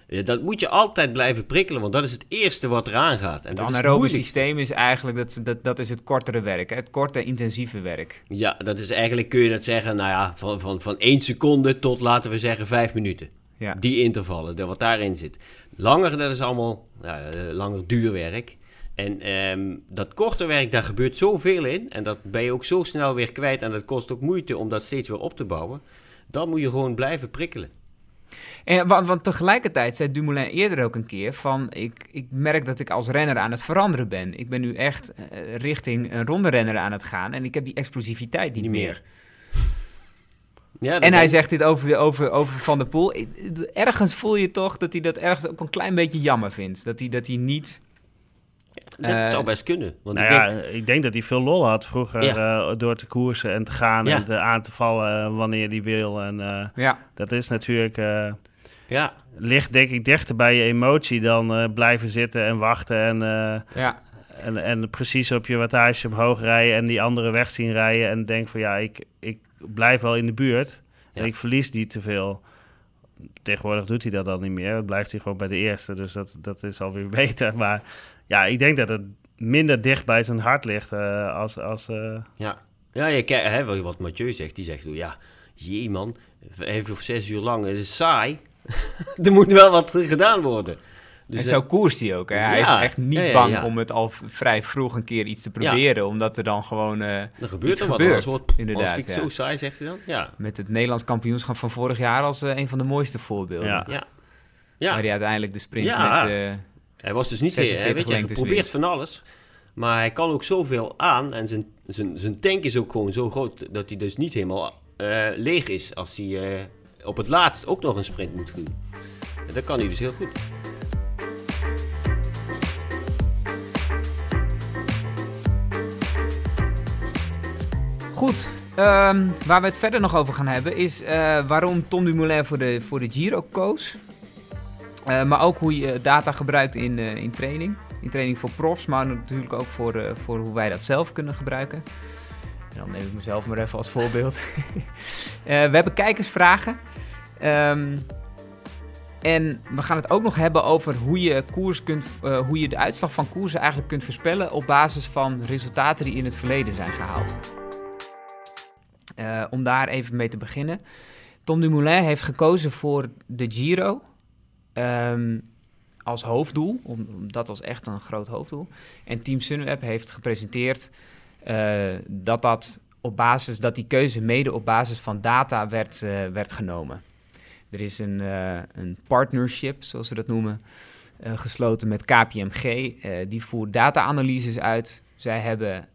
eh, dat moet je altijd blijven prikkelen, want dat is het eerste wat eraan gaat. En Het anaerobe systeem is eigenlijk dat, dat, dat is het kortere werk, het korte intensieve werk. Ja, dat is eigenlijk, kun je dat zeggen, nou ja, van, van, van één seconde tot, laten we zeggen, vijf minuten. Ja. Die intervallen, wat daarin zit. Langer, dat is allemaal eh, langer duurwerk. En ehm, dat korte werk, daar gebeurt zoveel in. En dat ben je ook zo snel weer kwijt. En dat kost ook moeite om dat steeds weer op te bouwen. Dan moet je gewoon blijven prikkelen. En, want, want tegelijkertijd zei Dumoulin eerder ook een keer van... Ik, ik merk dat ik als renner aan het veranderen ben. Ik ben nu echt eh, richting een ronde renner aan het gaan. En ik heb die explosiviteit niet, Niet meer. meer. Ja, En hij zegt dit over, over, over Van der Poel. Ergens voel je toch dat hij dat ergens ook een klein beetje jammer vindt. Dat hij, dat hij niet... Dat eh, zou best kunnen. Want Nou ik ja, denk, ik denk dat hij veel lol had vroeger eh, door te koersen en te gaan Ja. en te aan te vallen eh, wanneer hij wil. En eh, Ja, dat is natuurlijk, eh, ja, ligt denk ik dichter bij je emotie dan eh, blijven zitten en wachten en, eh, ja. en, en precies op je wattage omhoog rijden en die andere weg zien rijden en denk van ja, ik, ik blijf wel in de buurt en ik verlies niet te veel. Tegenwoordig doet hij dat dan niet meer, dan blijft hij gewoon bij de eerste, dus dat, dat is alweer beter. Maar ja, ik denk dat het minder dicht bij zijn hart ligt eh, als... als eh, ja. Ja, je kijkt, hè, wat Mathieu zegt, die zegt, oh ja, jee man, vijf of zes uur lang, het is saai. er moet wel wat gedaan worden. Dus, en eh, zo koerst hij ook. Hè? Hij ja, is echt niet ja, ja, bang ja. om het al vrij vroeg een keer iets te proberen. Omdat er dan gewoon... eh, Dan gebeurt iets er wat. gebeurt, Als wordt, inderdaad, Als ik ja. zo saai, zegt hij dan. Ja. met het Nederlands kampioenschap van vorig jaar als eh, een van de mooiste voorbeelden. Ja. Ja. Waar Ja, hij uiteindelijk de sprint Ja. met... eh, hij was dus niet... 46 Hij, weet je, hij lengtes probeert van alles. Maar hij kan ook zoveel aan. En zijn, zijn, zijn tank is ook gewoon zo groot... dat hij dus niet helemaal eh, leeg is... als hij eh, op het laatst ook nog een sprint moet doen. En dat kan hij dus heel goed. Goed, ehm, waar we het verder nog over gaan hebben is eh, waarom Tom Dumoulin voor de, voor de Giro koos. Eh, maar ook hoe je data gebruikt in, eh, in training. In training voor profs, maar natuurlijk ook voor, eh, voor hoe wij dat zelf kunnen gebruiken. En dan neem ik mezelf maar even als voorbeeld. We hebben kijkersvragen. Ehm, en we gaan het ook nog hebben over hoe je, koers kunt, hoe je de uitslag van koersen eigenlijk kunt voorspellen op basis van resultaten die in het verleden zijn gehaald. Eh, om daar even mee te beginnen. Tom Dumoulin heeft gekozen voor de Giro ehm, als hoofddoel. Om, om dat was echt een groot hoofddoel. En Team Sunweb heeft gepresenteerd eh, dat dat op basis dat die keuze mede op basis van data werd, eh, werd genomen. Er is een, eh, een partnership, zoals ze dat noemen, gesloten met KPMG. Die voert data-analyses uit. Zij hebben,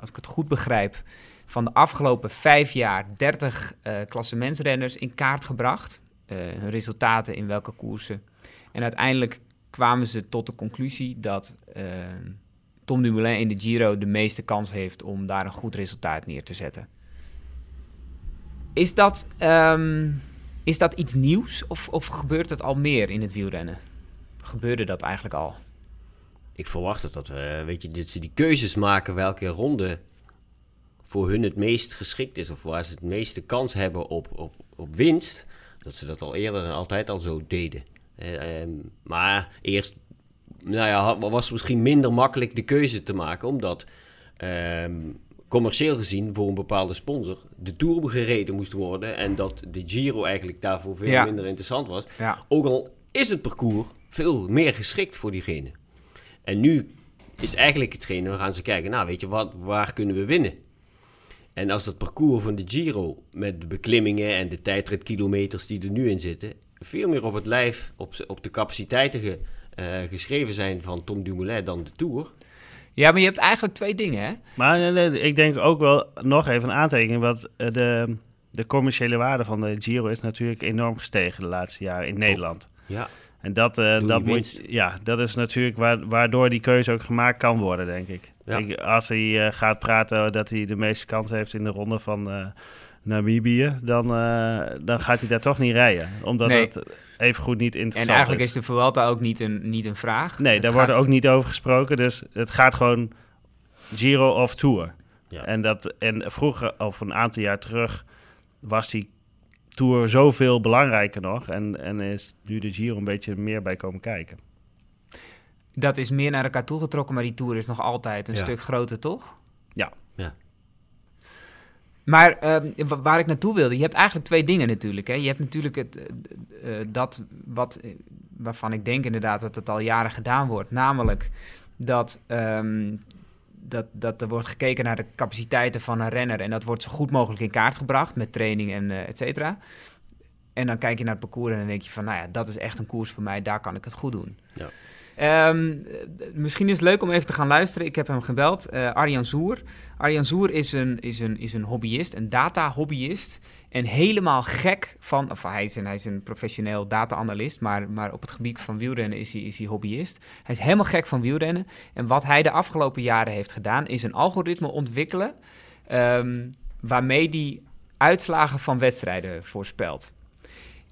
als ik het goed begrijp, van de afgelopen vijf jaar 30 eh klassementsrenners in kaart gebracht. Eh, resultaten in welke koersen. En uiteindelijk kwamen ze tot de conclusie dat eh, Tom Dumoulin in de Giro de meeste kans heeft om daar een goed resultaat neer te zetten. Is dat, ehm, is dat iets nieuws of, of gebeurt het al meer in het wielrennen? Gebeurde dat eigenlijk al? Ik verwacht dat, eh, weet je, dat ze die keuzes maken welke ronde voor hun het meest geschikt is. Of waar ze het meeste kans hebben op, op, op winst. Dat ze dat al eerder altijd al zo deden. Eh, ehm, maar eerst nou ja, was het misschien minder makkelijk de keuze te maken. Omdat ehm, commercieel gezien voor een bepaalde sponsor de Tour gereden moest worden. En dat de Giro eigenlijk daarvoor veel Ja. minder interessant was. Ja. Ook al is het parcours veel meer geschikt voor diegene. En nu is eigenlijk hetgeen, we gaan ze kijken, nou weet je, wat, waar kunnen we winnen? En als dat parcours van de Giro met de beklimmingen en de tijdritkilometers die er nu in zitten, veel meer op het lijf, op, op de capaciteiten ge, uh, geschreven zijn van Tom Dumoulin dan de Tour. Ja, maar je hebt eigenlijk twee dingen, hè? Maar uh, ik denk ook wel nog even een aantekening, want uh, de, de commerciële waarde van de Giro is natuurlijk enorm gestegen de laatste jaren in Nederland. Ja. En dat, uh, dat, moet, ja, dat is natuurlijk waar, waardoor die keuze ook gemaakt kan worden, denk ik. Ja. ik als hij uh, gaat praten dat hij de meeste kans heeft in de ronde van uh, Namibië, dan, dan gaat hij daar toch niet rijden. Omdat Nee. het even goed niet interessant En eigenlijk is. is de Vuelta ook niet een, niet een vraag. Nee, Het daar gaat- wordt ook niet over gesproken. Dus het gaat gewoon Giro of Tour. Ja. En, dat, en vroeger, of een aantal jaar terug, was die Tour zoveel belangrijker nog. En, en is nu de Giro een beetje meer bij komen kijken. Dat is meer naar elkaar toegetrokken, maar die Tour is nog altijd een Ja. stuk groter, toch? Ja. Ja. Maar ehm, wa- waar ik naartoe wilde, je hebt eigenlijk twee dingen natuurlijk. Hè? Je hebt natuurlijk het, eh, eh, dat wat, eh, waarvan ik denk inderdaad dat het al jaren gedaan wordt. Namelijk dat, ehm, dat, dat er wordt gekeken naar de capaciteiten van een renner. En dat wordt zo goed mogelijk in kaart gebracht met training en eh et cetera. En dan kijk je naar het parcours en dan denk je van, nou ja, dat is echt een koers voor mij, daar kan ik het goed doen. Ja. Eh, misschien is het leuk om even te gaan luisteren. Ik heb hem gebeld, eh, Arjan Zoer. Arjan Zoer is een, is, een, is een hobbyist, een data-hobbyist. En helemaal gek van, of hij is een, hij is een professioneel data-analyst, maar, maar op het gebied van wielrennen is hij, is hij hobbyist. Hij is helemaal gek van wielrennen. En wat hij de afgelopen jaren heeft gedaan, is een algoritme ontwikkelen ehm, waarmee hij uitslagen van wedstrijden voorspelt.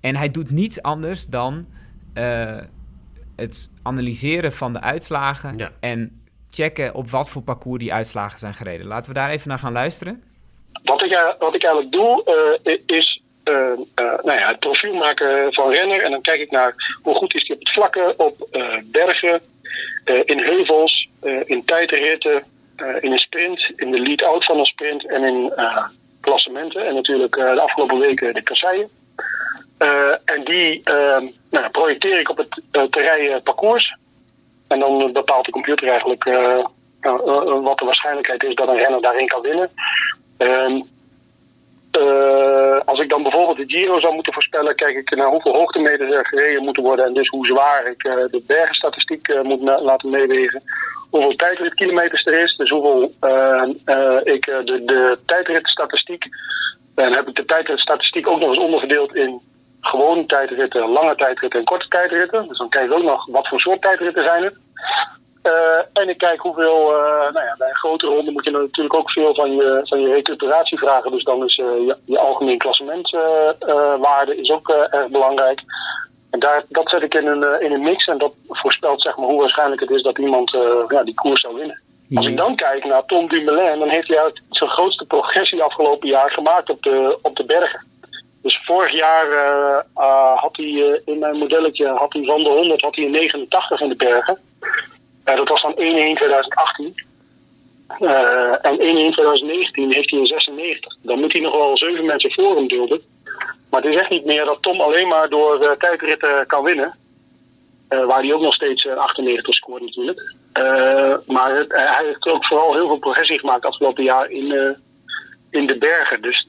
En hij doet niets anders dan eh, het analyseren van de uitslagen Ja. en checken op wat voor parcours die uitslagen zijn gereden. Laten we daar even naar gaan luisteren. Wat ik, eh, wat ik eigenlijk doe, eh, is eh, eh, nou ja, het profiel maken van renner. En dan kijk ik naar hoe goed is hij op het vlakken, op eh, bergen, eh, in heuvels, eh, in tijdritten, eh, in een sprint, in de lead-out van een sprint en in eh, klassementen. En natuurlijk eh, de afgelopen weken de kasseien. Eh, en die eh, nou, projecteer ik op het eh, te rijden parcours. En dan eh, bepaalt de computer eigenlijk eh, nou, eh, wat de waarschijnlijkheid is dat een renner daarin kan winnen. Ehm, eh, als ik dan bijvoorbeeld de Giro zou moeten voorspellen, kijk ik naar hoeveel hoogtemeters er gereden moeten worden en dus hoe zwaar ik eh, de bergenstatistiek eh, moet laten meewegen. Hoeveel tijdritkilometers er is, dus hoeveel eh, eh, ik eh, de, de tijdritstatistiek. Dan heb ik de tijdritstatistiek ook nog eens onderverdeeld in gewone tijdritten, lange tijdritten en korte tijdritten. Dus dan kijk ik ook nog wat voor soort tijdritten zijn het. Eh, en ik kijk hoeveel, eh, nou ja, bij een grote ronde moet je natuurlijk ook veel van je, van je recuperatie vragen. Dus dan is eh, je, je algemeen klassementwaarde is ook erg belangrijk. En daar, dat zet ik in een, in een mix en dat voorspelt zeg maar, hoe waarschijnlijk het is dat iemand ja, die koers zou winnen. Als ik dan kijk naar Tom Dumoulin, dan heeft hij uit zijn grootste progressie afgelopen jaar gemaakt op de, op de bergen. Dus vorig jaar eh, eh, had hij eh, in mijn modelletje had hij van de 100 had hij een 89 in de bergen. Dat was dan 1-1 2018. Eh, en 1-1 2019 heeft hij een 96. Dan moet hij nog wel zeven mensen voor hem dulden. Maar het is echt niet meer dat Tom alleen maar door tijdritten kan winnen. Waar hij ook nog steeds eh, 98 scoort natuurlijk. Maar hij heeft ook vooral heel veel progressie gemaakt afgelopen jaar in, in de bergen. Dus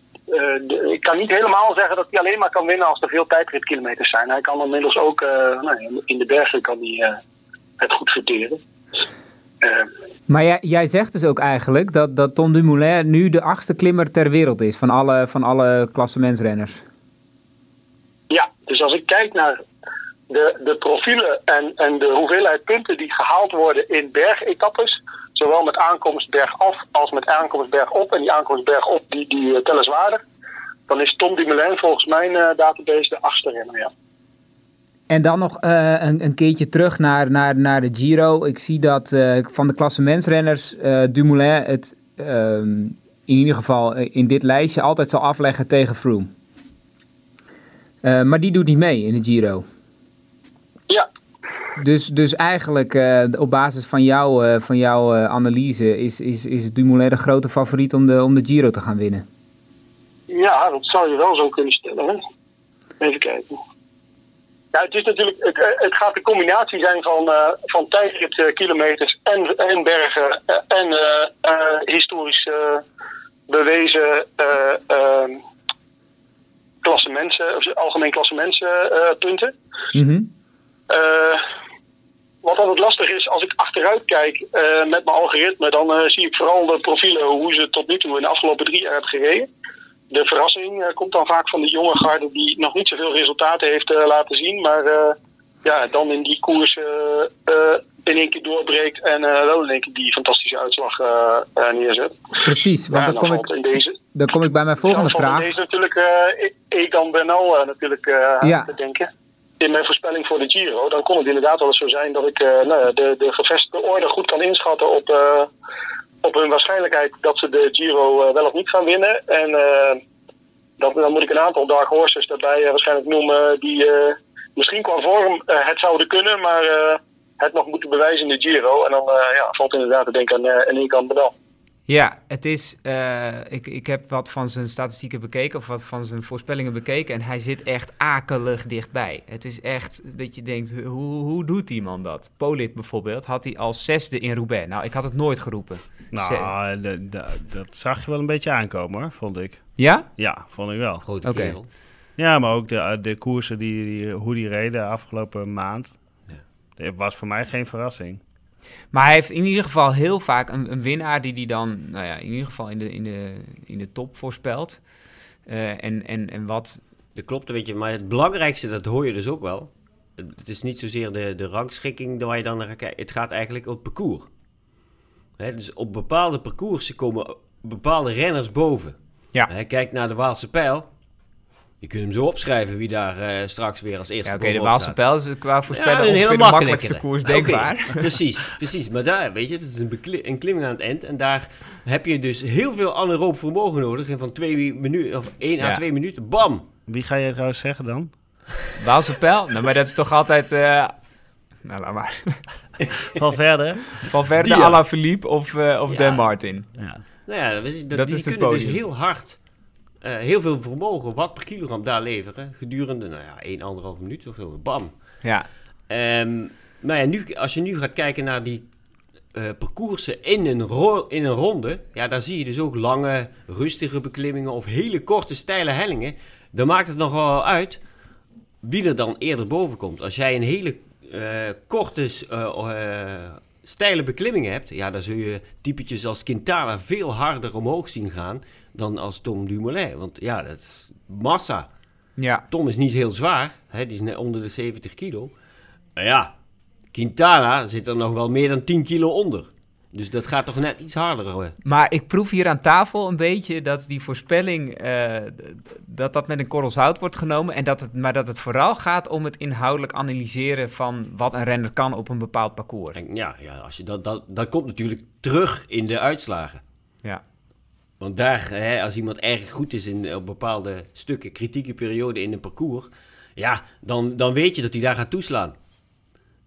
de- ik kan niet helemaal zeggen dat hij alleen maar kan winnen als er veel tijdritkilometers zijn. Hij kan inmiddels ook eh, nou, in de bergen kan hij, eh, het goed verteren. Eh, Maar jij, jij zegt dus ook eigenlijk dat, dat Tom Dumoulin nu de achtste klimmer ter wereld is van alle, van alle klassementsrenners. Ja, dus als ik kijk naar de, de profielen en, en de hoeveelheid punten die gehaald worden in bergetappes, zowel met aankomst bergaf als met aankomst bergop, en die aankomst bergop die, die eh, tellen zwaarder, dan is Tom Dumoulin volgens mijn eh, database de achtste renner, ja. En dan nog eh, een, een keertje terug naar, naar, naar de Giro. Ik zie dat van de klassementsrenners eh Dumoulin het ehm, in ieder geval in dit lijstje altijd zal afleggen tegen Froome. Maar die doet niet mee in de Giro. Ja, Dus, dus eigenlijk eh, op basis van, jou, eh, van jouw eh, analyse is, is, is Dumoulin de grote favoriet om de, om de Giro te gaan winnen. ja dat zou je wel zo kunnen stellen. Hè? Even kijken. Ja, het is natuurlijk, het, het gaat de combinatie zijn van, eh van tijdritkilometers en, en bergen en historisch bewezen eh eh, klassementen, of algemeen klassementspunten. Mhm. Eh, wat altijd lastig is, als ik achteruit kijk eh, met mijn algoritme, dan eh, zie ik vooral de profielen hoe ze tot nu toe in de afgelopen drie jaar hebben gereden. De verrassing eh, komt dan vaak van de jonge garde die nog niet zoveel resultaten heeft eh, laten zien, maar eh, ja, dan in die koers eh, eh, in één keer doorbreekt en eh, wel in één keer die fantastische uitslag eh, eh, neerzet. Precies, want Ja, dan kom, ik, deze, dan kom ik bij mijn volgende dan in vraag. Deze natuurlijk eh, E- Egan Bernal eh, natuurlijk eh, Ja. te denken. In mijn voorspelling voor de Giro, dan kon het inderdaad wel eens zo zijn dat ik eh, nou, de, de gevestigde orde goed kan inschatten op, eh, op hun waarschijnlijkheid dat ze de Giro eh, wel of niet gaan winnen. En eh, dan, moet ik een aantal dark horses daarbij waarschijnlijk noemen die misschien qua vorm het zouden kunnen, maar het nog moeten bewijzen in de Giro. En dan ja, valt inderdaad te denken aan, uh, Egan Bernal. Ja, het is. eh, ik, ik heb wat van zijn statistieken bekeken, of wat van zijn voorspellingen bekeken. En hij zit echt akelig dichtbij. Het is echt dat je denkt: hoe, hoe doet die man dat? Polit bijvoorbeeld had hij als zesde in Roubaix. Nou, ik had het nooit geroepen. Nou, d- dat zag je wel een beetje aankomen hoor, vond ik. Ja? Ja, vond ik wel. Grote Oké. kerel. Ja, maar ook de, de koersen die, die, hoe die reden afgelopen maand. Ja. Dat was voor mij geen verrassing. Maar hij heeft in ieder geval heel vaak een, een winnaar die hij dan, nou ja, in ieder geval in de, in de, in de top voorspelt. Eh, en, en, en wat. Dat klopt, weet je. Maar het belangrijkste, dat hoor je dus ook wel. Het is niet zozeer de, de rangschikking waar je dan naar kijken. Het gaat eigenlijk op parcours. Hè, dus op bepaalde parcoursen komen bepaalde renners boven. Ja. Hè, kijk naar de Waalse Pijl. Je kunt hem zo opschrijven wie daar eh, straks weer als eerste Ja, oké, de Waalse pijl is qua voorspellen Ja, een hele de makkelijkste makkelijke. koers denkbaar. Precies, precies. Maar daar, weet je, het is een, een klimming aan het eind. En daar heb je dus heel veel anaeroop vermogen nodig. En van twee minuten, of één Ja. à twee minuten, bam! Wie ga je trouwens zeggen dan? Waalse pijl? Nou, maar dat is toch altijd... eh, Nou, laat maar. Van verder. Van Verde, Die, ja. Alain Philippe of, eh of Ja. Dan Martin. Ja. Nou ja, dat, Dat die is het kunnen dus heel hard, eh, heel veel vermogen, wat per kilogram daar leveren. Gedurende, nou ja, 1,5 minuut of zo. Bam! Ja, Ehm nou ja, nu, als je nu gaat kijken naar die eh, parcoursen in een, ro- in een ronde, ja, daar zie je dus ook lange, rustige beklimmingen of hele korte, steile hellingen. Dan maakt het nog wel uit wie er dan eerder boven komt. Als jij een hele eh, korte, steile beklimming hebt, ja, dan zul je typetjes als Quintana veel harder omhoog zien gaan dan als Tom Dumoulin. Want ja, dat is massa. ja. Tom is niet heel zwaar, hè, die is net onder de 70 kilo. Maar ja, Quintana zit er nog wel meer dan 10 kilo onder. Dus dat gaat toch net iets harder. Hoor. Maar ik proef hier aan tafel een beetje dat die voorspelling, eh, dat dat met een korrel zout wordt genomen. En dat het, maar dat het vooral gaat om het inhoudelijk analyseren van wat een renner kan op een bepaald parcours. En ja, ja als je dat, dat, dat komt natuurlijk terug in de uitslagen. Want daar, hè, als iemand erg goed is in op bepaalde stukken, kritieke perioden in een parcours, ja, dan, dan weet je dat hij daar gaat toeslaan.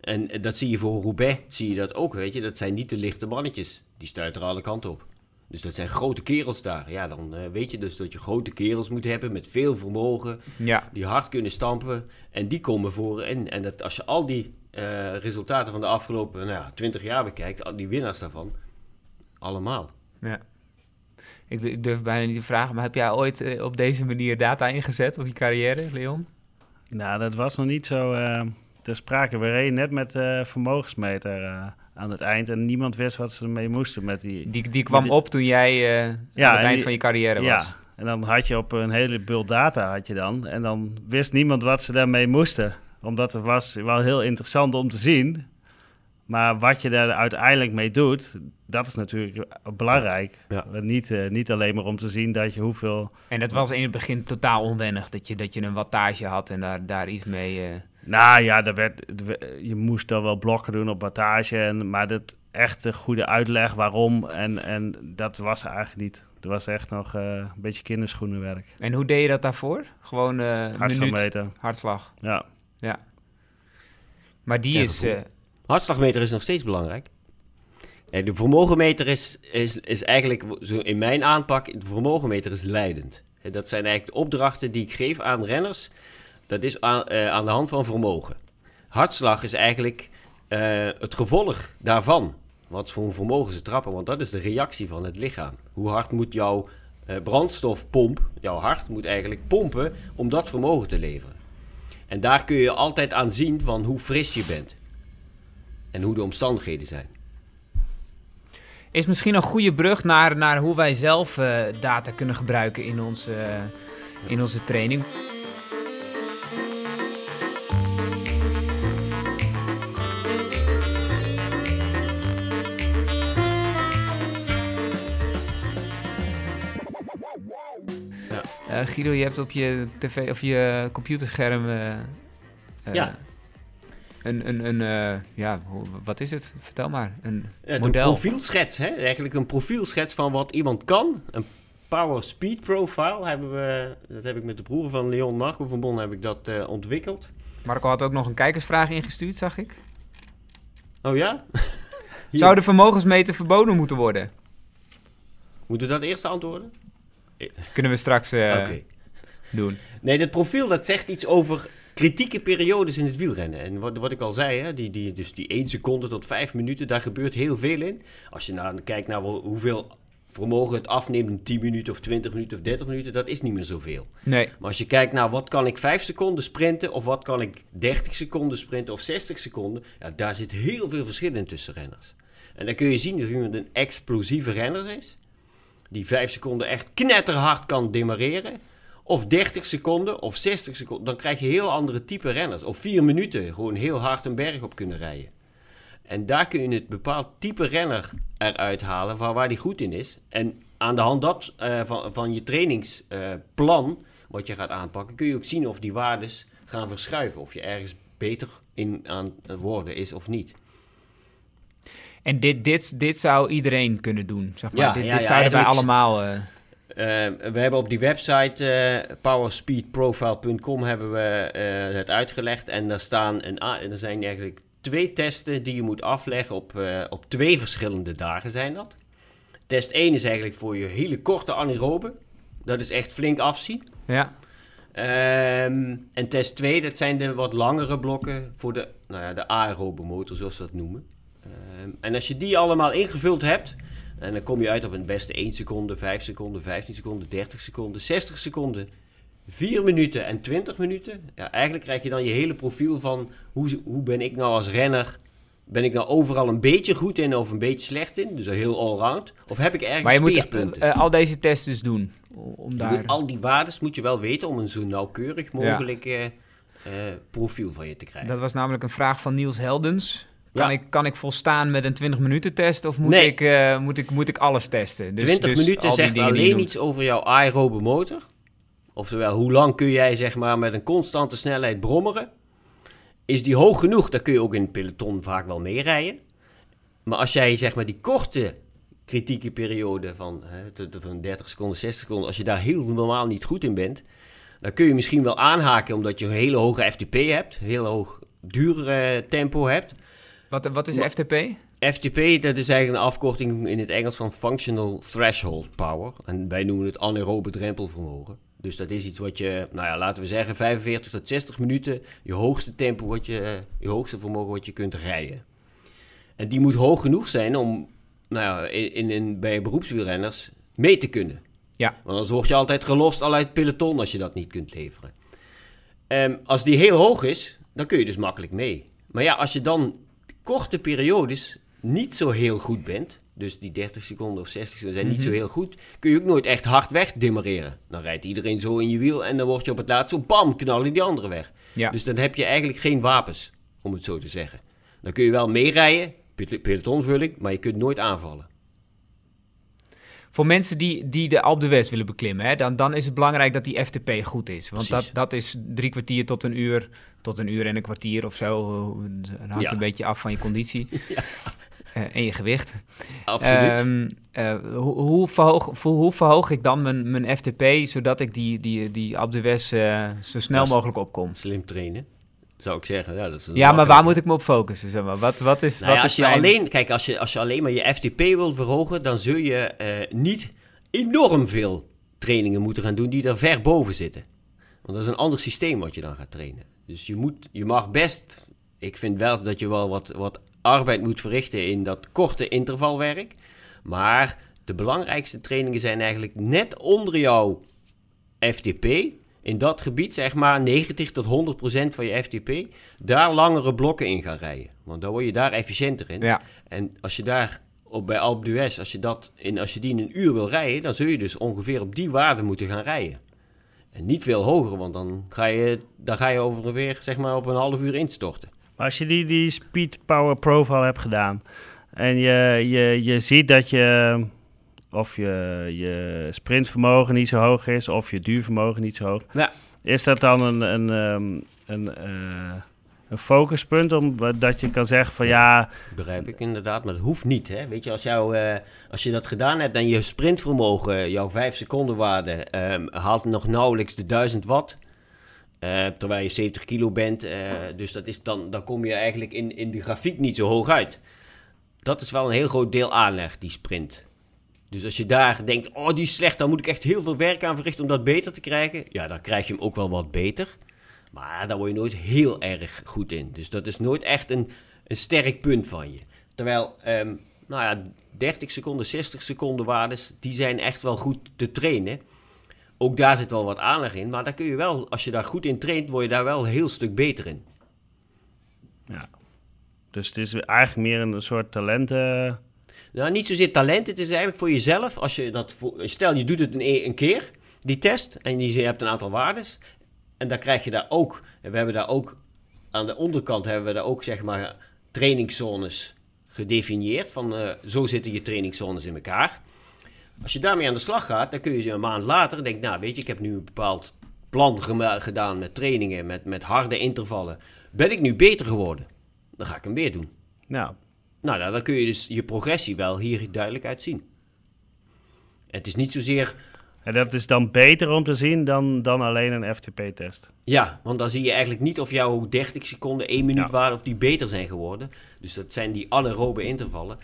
En eh, dat zie je voor Roubaix, zie je dat ook, weet je. Dat zijn niet de lichte mannetjes. Die stuiteren alle kanten op. Dus dat zijn grote kerels daar. Ja, dan eh, weet je dus dat je grote kerels moet hebben met veel vermogen, ja. die hard kunnen stampen. En die komen voor. En, en dat, als je al die eh, resultaten van de afgelopen nou ja, 20 jaar bekijkt, al die winnaars daarvan, allemaal. ja. Ik, du- ik durf bijna niet te vragen, maar heb jij ooit eh, op deze manier data ingezet op je carrière, Leon? Nou, dat was nog niet zo eh ter sprake. We reden net met eh vermogensmeter aan het eind en niemand wist wat ze ermee moesten met die... Die, die kwam die- op toen jij aan het eind die- van je carrière was. Ja, en dan had je op een hele bult data had je dan. En dan wist niemand wat ze daarmee moesten. Omdat het was wel heel interessant om te zien. Maar wat je daar uiteindelijk mee doet, dat is natuurlijk belangrijk. Ja. Niet, eh, niet alleen maar om te zien dat je hoeveel... En dat was in het begin totaal onwennig, dat je, dat je een wattage had en daar, daar iets mee... eh, Nou ja, er werd, er je moest dan wel blokken doen op wattage. En, maar dat echte goede uitleg waarom. En, en dat was er eigenlijk niet. Het was echt nog eh, een beetje kinderschoenenwerk. En hoe deed je dat daarvoor? Gewoon eh minuut, Hartslagmeter. hartslag. Ja. Ja. Maar die Ja, is... Hartslagmeter is nog steeds belangrijk. Eh, De vermogenmeter is, is, is eigenlijk, zo in mijn aanpak, de vermogenmeter is leidend. Dat zijn eigenlijk de opdrachten die ik geef aan renners. dat is aan, eh, aan de hand van vermogen. Hartslag is eigenlijk eh, het gevolg daarvan. Wat voor een vermogen ze trappen, want dat is de reactie van het lichaam. Hoe hard moet jouw eh, brandstofpomp, jouw hart moet eigenlijk pompen om dat vermogen te leveren. En daar kun je altijd aan zien van hoe fris je bent. En hoe de omstandigheden zijn. Is misschien een goede brug naar, naar hoe wij zelf eh, data kunnen gebruiken in onze, eh, in onze training. Eh, Guido, je hebt op je tv of je computerscherm Ja. Een, een, een eh, ja, wat is het? Vertel maar. Een Ja, model. Een profielschets, hè? eigenlijk een profielschets van wat iemand kan. Een power speed profile hebben we, dat heb ik met de broer van Leon Marco van Bon heb ik dat eh, ontwikkeld. Marco had ook nog een kijkersvraag ingestuurd, zag ik. Oh ja? Zou de vermogensmeter verboden moeten worden? Moeten we dat eerst antwoorden? Kunnen we straks eh, doen. Nee, dat profiel dat zegt iets over kritieke periodes in het wielrennen. En wat, wat ik al zei, hè, die, die, dus die 1 seconde tot 5 minuten, daar gebeurt heel veel in. Als je nou kijkt naar hoeveel vermogen het afneemt in 10 minuten of 20 minuten of 30 minuten, dat is niet meer zoveel. Nee. Maar als je kijkt naar wat kan ik 5 seconden sprinten of wat kan ik 30 seconden sprinten of 60 seconden, ja, daar zit heel veel verschil in tussen renners. En dan kun je zien dat iemand een explosieve renner is, die 5 seconden echt knetterhard kan demareren, of 30 seconden of 60 seconden, dan krijg je heel andere type renners. Of 4 minuten gewoon heel hard een berg op kunnen rijden. En daar kun je het bepaald type renner eruit halen waar, waar die goed in is. En aan de hand dat, eh, van, van je trainingsplan, wat je gaat aanpakken, kun je ook zien of die waardes gaan verschuiven. Of je ergens beter in aan het worden is of niet. En dit, dit, dit zou iedereen kunnen doen, zeg maar. Ja, dit ja, dit ja, zouden wij allemaal... eh, Eh, we hebben op die website eh, powerspeedprofile.com hebben we eh, het uitgelegd. En daar staan een, er zijn eigenlijk twee testen die je moet afleggen op, eh, op twee verschillende dagen zijn dat. Test 1 is eigenlijk voor je hele korte anaerobe. Dat is echt flink afzien. ja. Ehm, en test 2, dat zijn de wat langere blokken voor de, nou ja, de aerobe motor, zoals ze dat noemen. Ehm, en als je die allemaal ingevuld hebt, en dan kom je uit op het beste 1 seconde, 5 seconden, 15 seconden, 30 seconden, 60 seconden, 4 minuten en 20 minuten. Ja, eigenlijk krijg je dan je hele profiel van hoe, hoe ben ik nou als renner. Ben ik nou overal een beetje goed in of een beetje slecht in? Dus heel allround. Of heb ik ergens Maar je moet eh, al deze tests dus doen. Om daar... moet al die waardes moet je wel weten om een zo nauwkeurig mogelijk eh, eh, profiel van je te krijgen. Dat was namelijk een vraag van Niels Heldens. Kan, Ja. ik, kan ik volstaan met een 20 minuten test of moet, Nee. ik, eh, moet, ik, moet ik alles testen? Dus, 20 dus minuten zegt alleen iets over jouw aerobe motor. Oftewel, hoe lang kun jij zeg maar, met een constante snelheid brommeren? Is die hoog genoeg, dan kun je ook in het peloton vaak wel meerijden. Maar als jij zeg maar, die korte kritieke periode van, hè, van 30 seconden, 60 seconden, als je daar heel normaal niet goed in bent, dan kun je misschien wel aanhaken omdat je een hele hoge FTP hebt, een heel hoog duur tempo hebt. Wat, wat is Maar- FTP? FTP, dat is eigenlijk een afkorting in het Engels van Functional Threshold Power. En wij noemen het anaerobe drempelvermogen. Dus dat is iets wat je, nou ja, laten we zeggen, 45 tot 60 minuten, je hoogste tempo, wat je, je hoogste vermogen wat je kunt rijden. En die moet hoog genoeg zijn om, nou ja, in, in, in- bij beroepswielrenners mee te kunnen. Ja. Want anders word je altijd gelost al uit het peloton als je dat niet kunt leveren. Ehm, als die heel hoog is, dan kun je dus makkelijk mee. Maar ja, als je dan korte periodes niet zo heel goed bent, dus die 30 seconden of 60 seconden zijn niet zo heel goed, kun je ook nooit echt hard weg demareren. Dan rijdt iedereen zo in je wiel en dan word je op het laatst zo bam, knallen die anderen weg. Ja. Dus dan heb je eigenlijk geen wapens, om het zo te zeggen. Dan kun je wel meerijden, pel- pelotonvulling, maar je kunt nooit aanvallen. Voor mensen die, die de Alpe d'Huez willen beklimmen, hè, dan, dan is het belangrijk dat die FTP goed is. Want dat, Precies. dat is drie kwartier tot een uur, tot een uur en een kwartier of zo. Het hangt Ja. een beetje af van je conditie Eh, en je gewicht. Absoluut. Ehm, eh, hoe, hoe, verhoog, hoe, verhoog ik dan mijn, mijn FTP, zodat ik die, die, die Alpe d'Huez eh, zo snel Dat mogelijk opkom? Slim trainen, zou ik zeggen. Ja, dat is Ja, maar waar moet ik me op focussen? Zeg maar? Wat, wat is, Nou wat ja, is als je mijn- alleen, kijk, als je, als je alleen maar je FTP wil verhogen, dan zul je eh, niet enorm veel trainingen moeten gaan doen die er ver boven zitten. Want dat is een ander systeem wat je dan gaat trainen. Dus je, moet, je mag best, ik vind wel dat je wel wat, wat arbeid moet verrichten in dat korte intervalwerk. Maar de belangrijkste trainingen zijn eigenlijk net onder jouw FTP. In dat gebied, zeg maar 90 tot 100 procent van je FTP, daar langere blokken in gaan rijden. Want dan word je daar efficiënter in. Ja. En als je daar op, bij Alpe d'Huez, als je, dat in, als je die in een uur wil rijden, dan zul je dus ongeveer op die waarde moeten gaan rijden. En niet veel hoger, want dan ga je, dan ga je over en weer zeg maar, op een half uur instorten. Maar als je die, die speed power profile hebt gedaan en je, je, je ziet dat je of je, je sprintvermogen niet zo hoog is of je duurvermogen niet zo hoog. Ja. Is dat dan een, een, ehm, een, eh, een focuspunt omdat je kan zeggen van ja, Begrijp ik inderdaad, maar dat hoeft niet. Hè? Weet je, als, jou, eh, als je dat gedaan hebt en je sprintvermogen, jouw 5 seconden waarde, ehm, haalt nog nauwelijks de 1000 watt. eh, terwijl je 70 kilo bent. eh, dus dat is dan, dan kom je eigenlijk in, in de grafiek niet zo hoog uit. Dat is wel een heel groot deel aanleg, die sprint. Dus als je daar denkt, oh die is slecht, dan moet ik echt heel veel werk aan verrichten om dat beter te krijgen. Ja, dan krijg je hem ook wel wat beter. Maar daar word je nooit heel erg goed in. Dus dat is nooit echt een, een sterk punt van je. Terwijl, ehm, nou ja, 30 seconden, 60 seconden waardes, die zijn echt wel goed te trainen. Ook daar zit wel wat aanleg in, maar daar kun je wel, als je daar goed in traint, word je daar wel een heel stuk beter in. ja. Dus het is eigenlijk meer een soort talenten. Nou, niet zozeer talent, het is eigenlijk voor jezelf. Als je dat stel, je doet het een, een keer, die test, en je hebt een aantal waardes. En dan krijg je daar ook, we hebben daar ook, aan de onderkant hebben we daar ook, zeg maar, trainingszones gedefinieerd. Van, eh, zo zitten je trainingszones in elkaar. Als je daarmee aan de slag gaat, dan kun je een maand later denken, nou weet je, ik heb nu een bepaald plan gedaan met trainingen, met, met harde intervallen. Ben ik nu beter geworden? Dan ga ik hem weer doen. Nou, Nou, nou, dan kun je dus je progressie wel hier duidelijk uit zien. Het is niet zozeer... en dat is dan beter om te zien dan, dan alleen een FTP-test. Ja, want dan zie je eigenlijk niet of jouw 30 seconden, 1 minuut Ja. waren, of die beter zijn geworden. Dus dat zijn die anaerobe intervallen.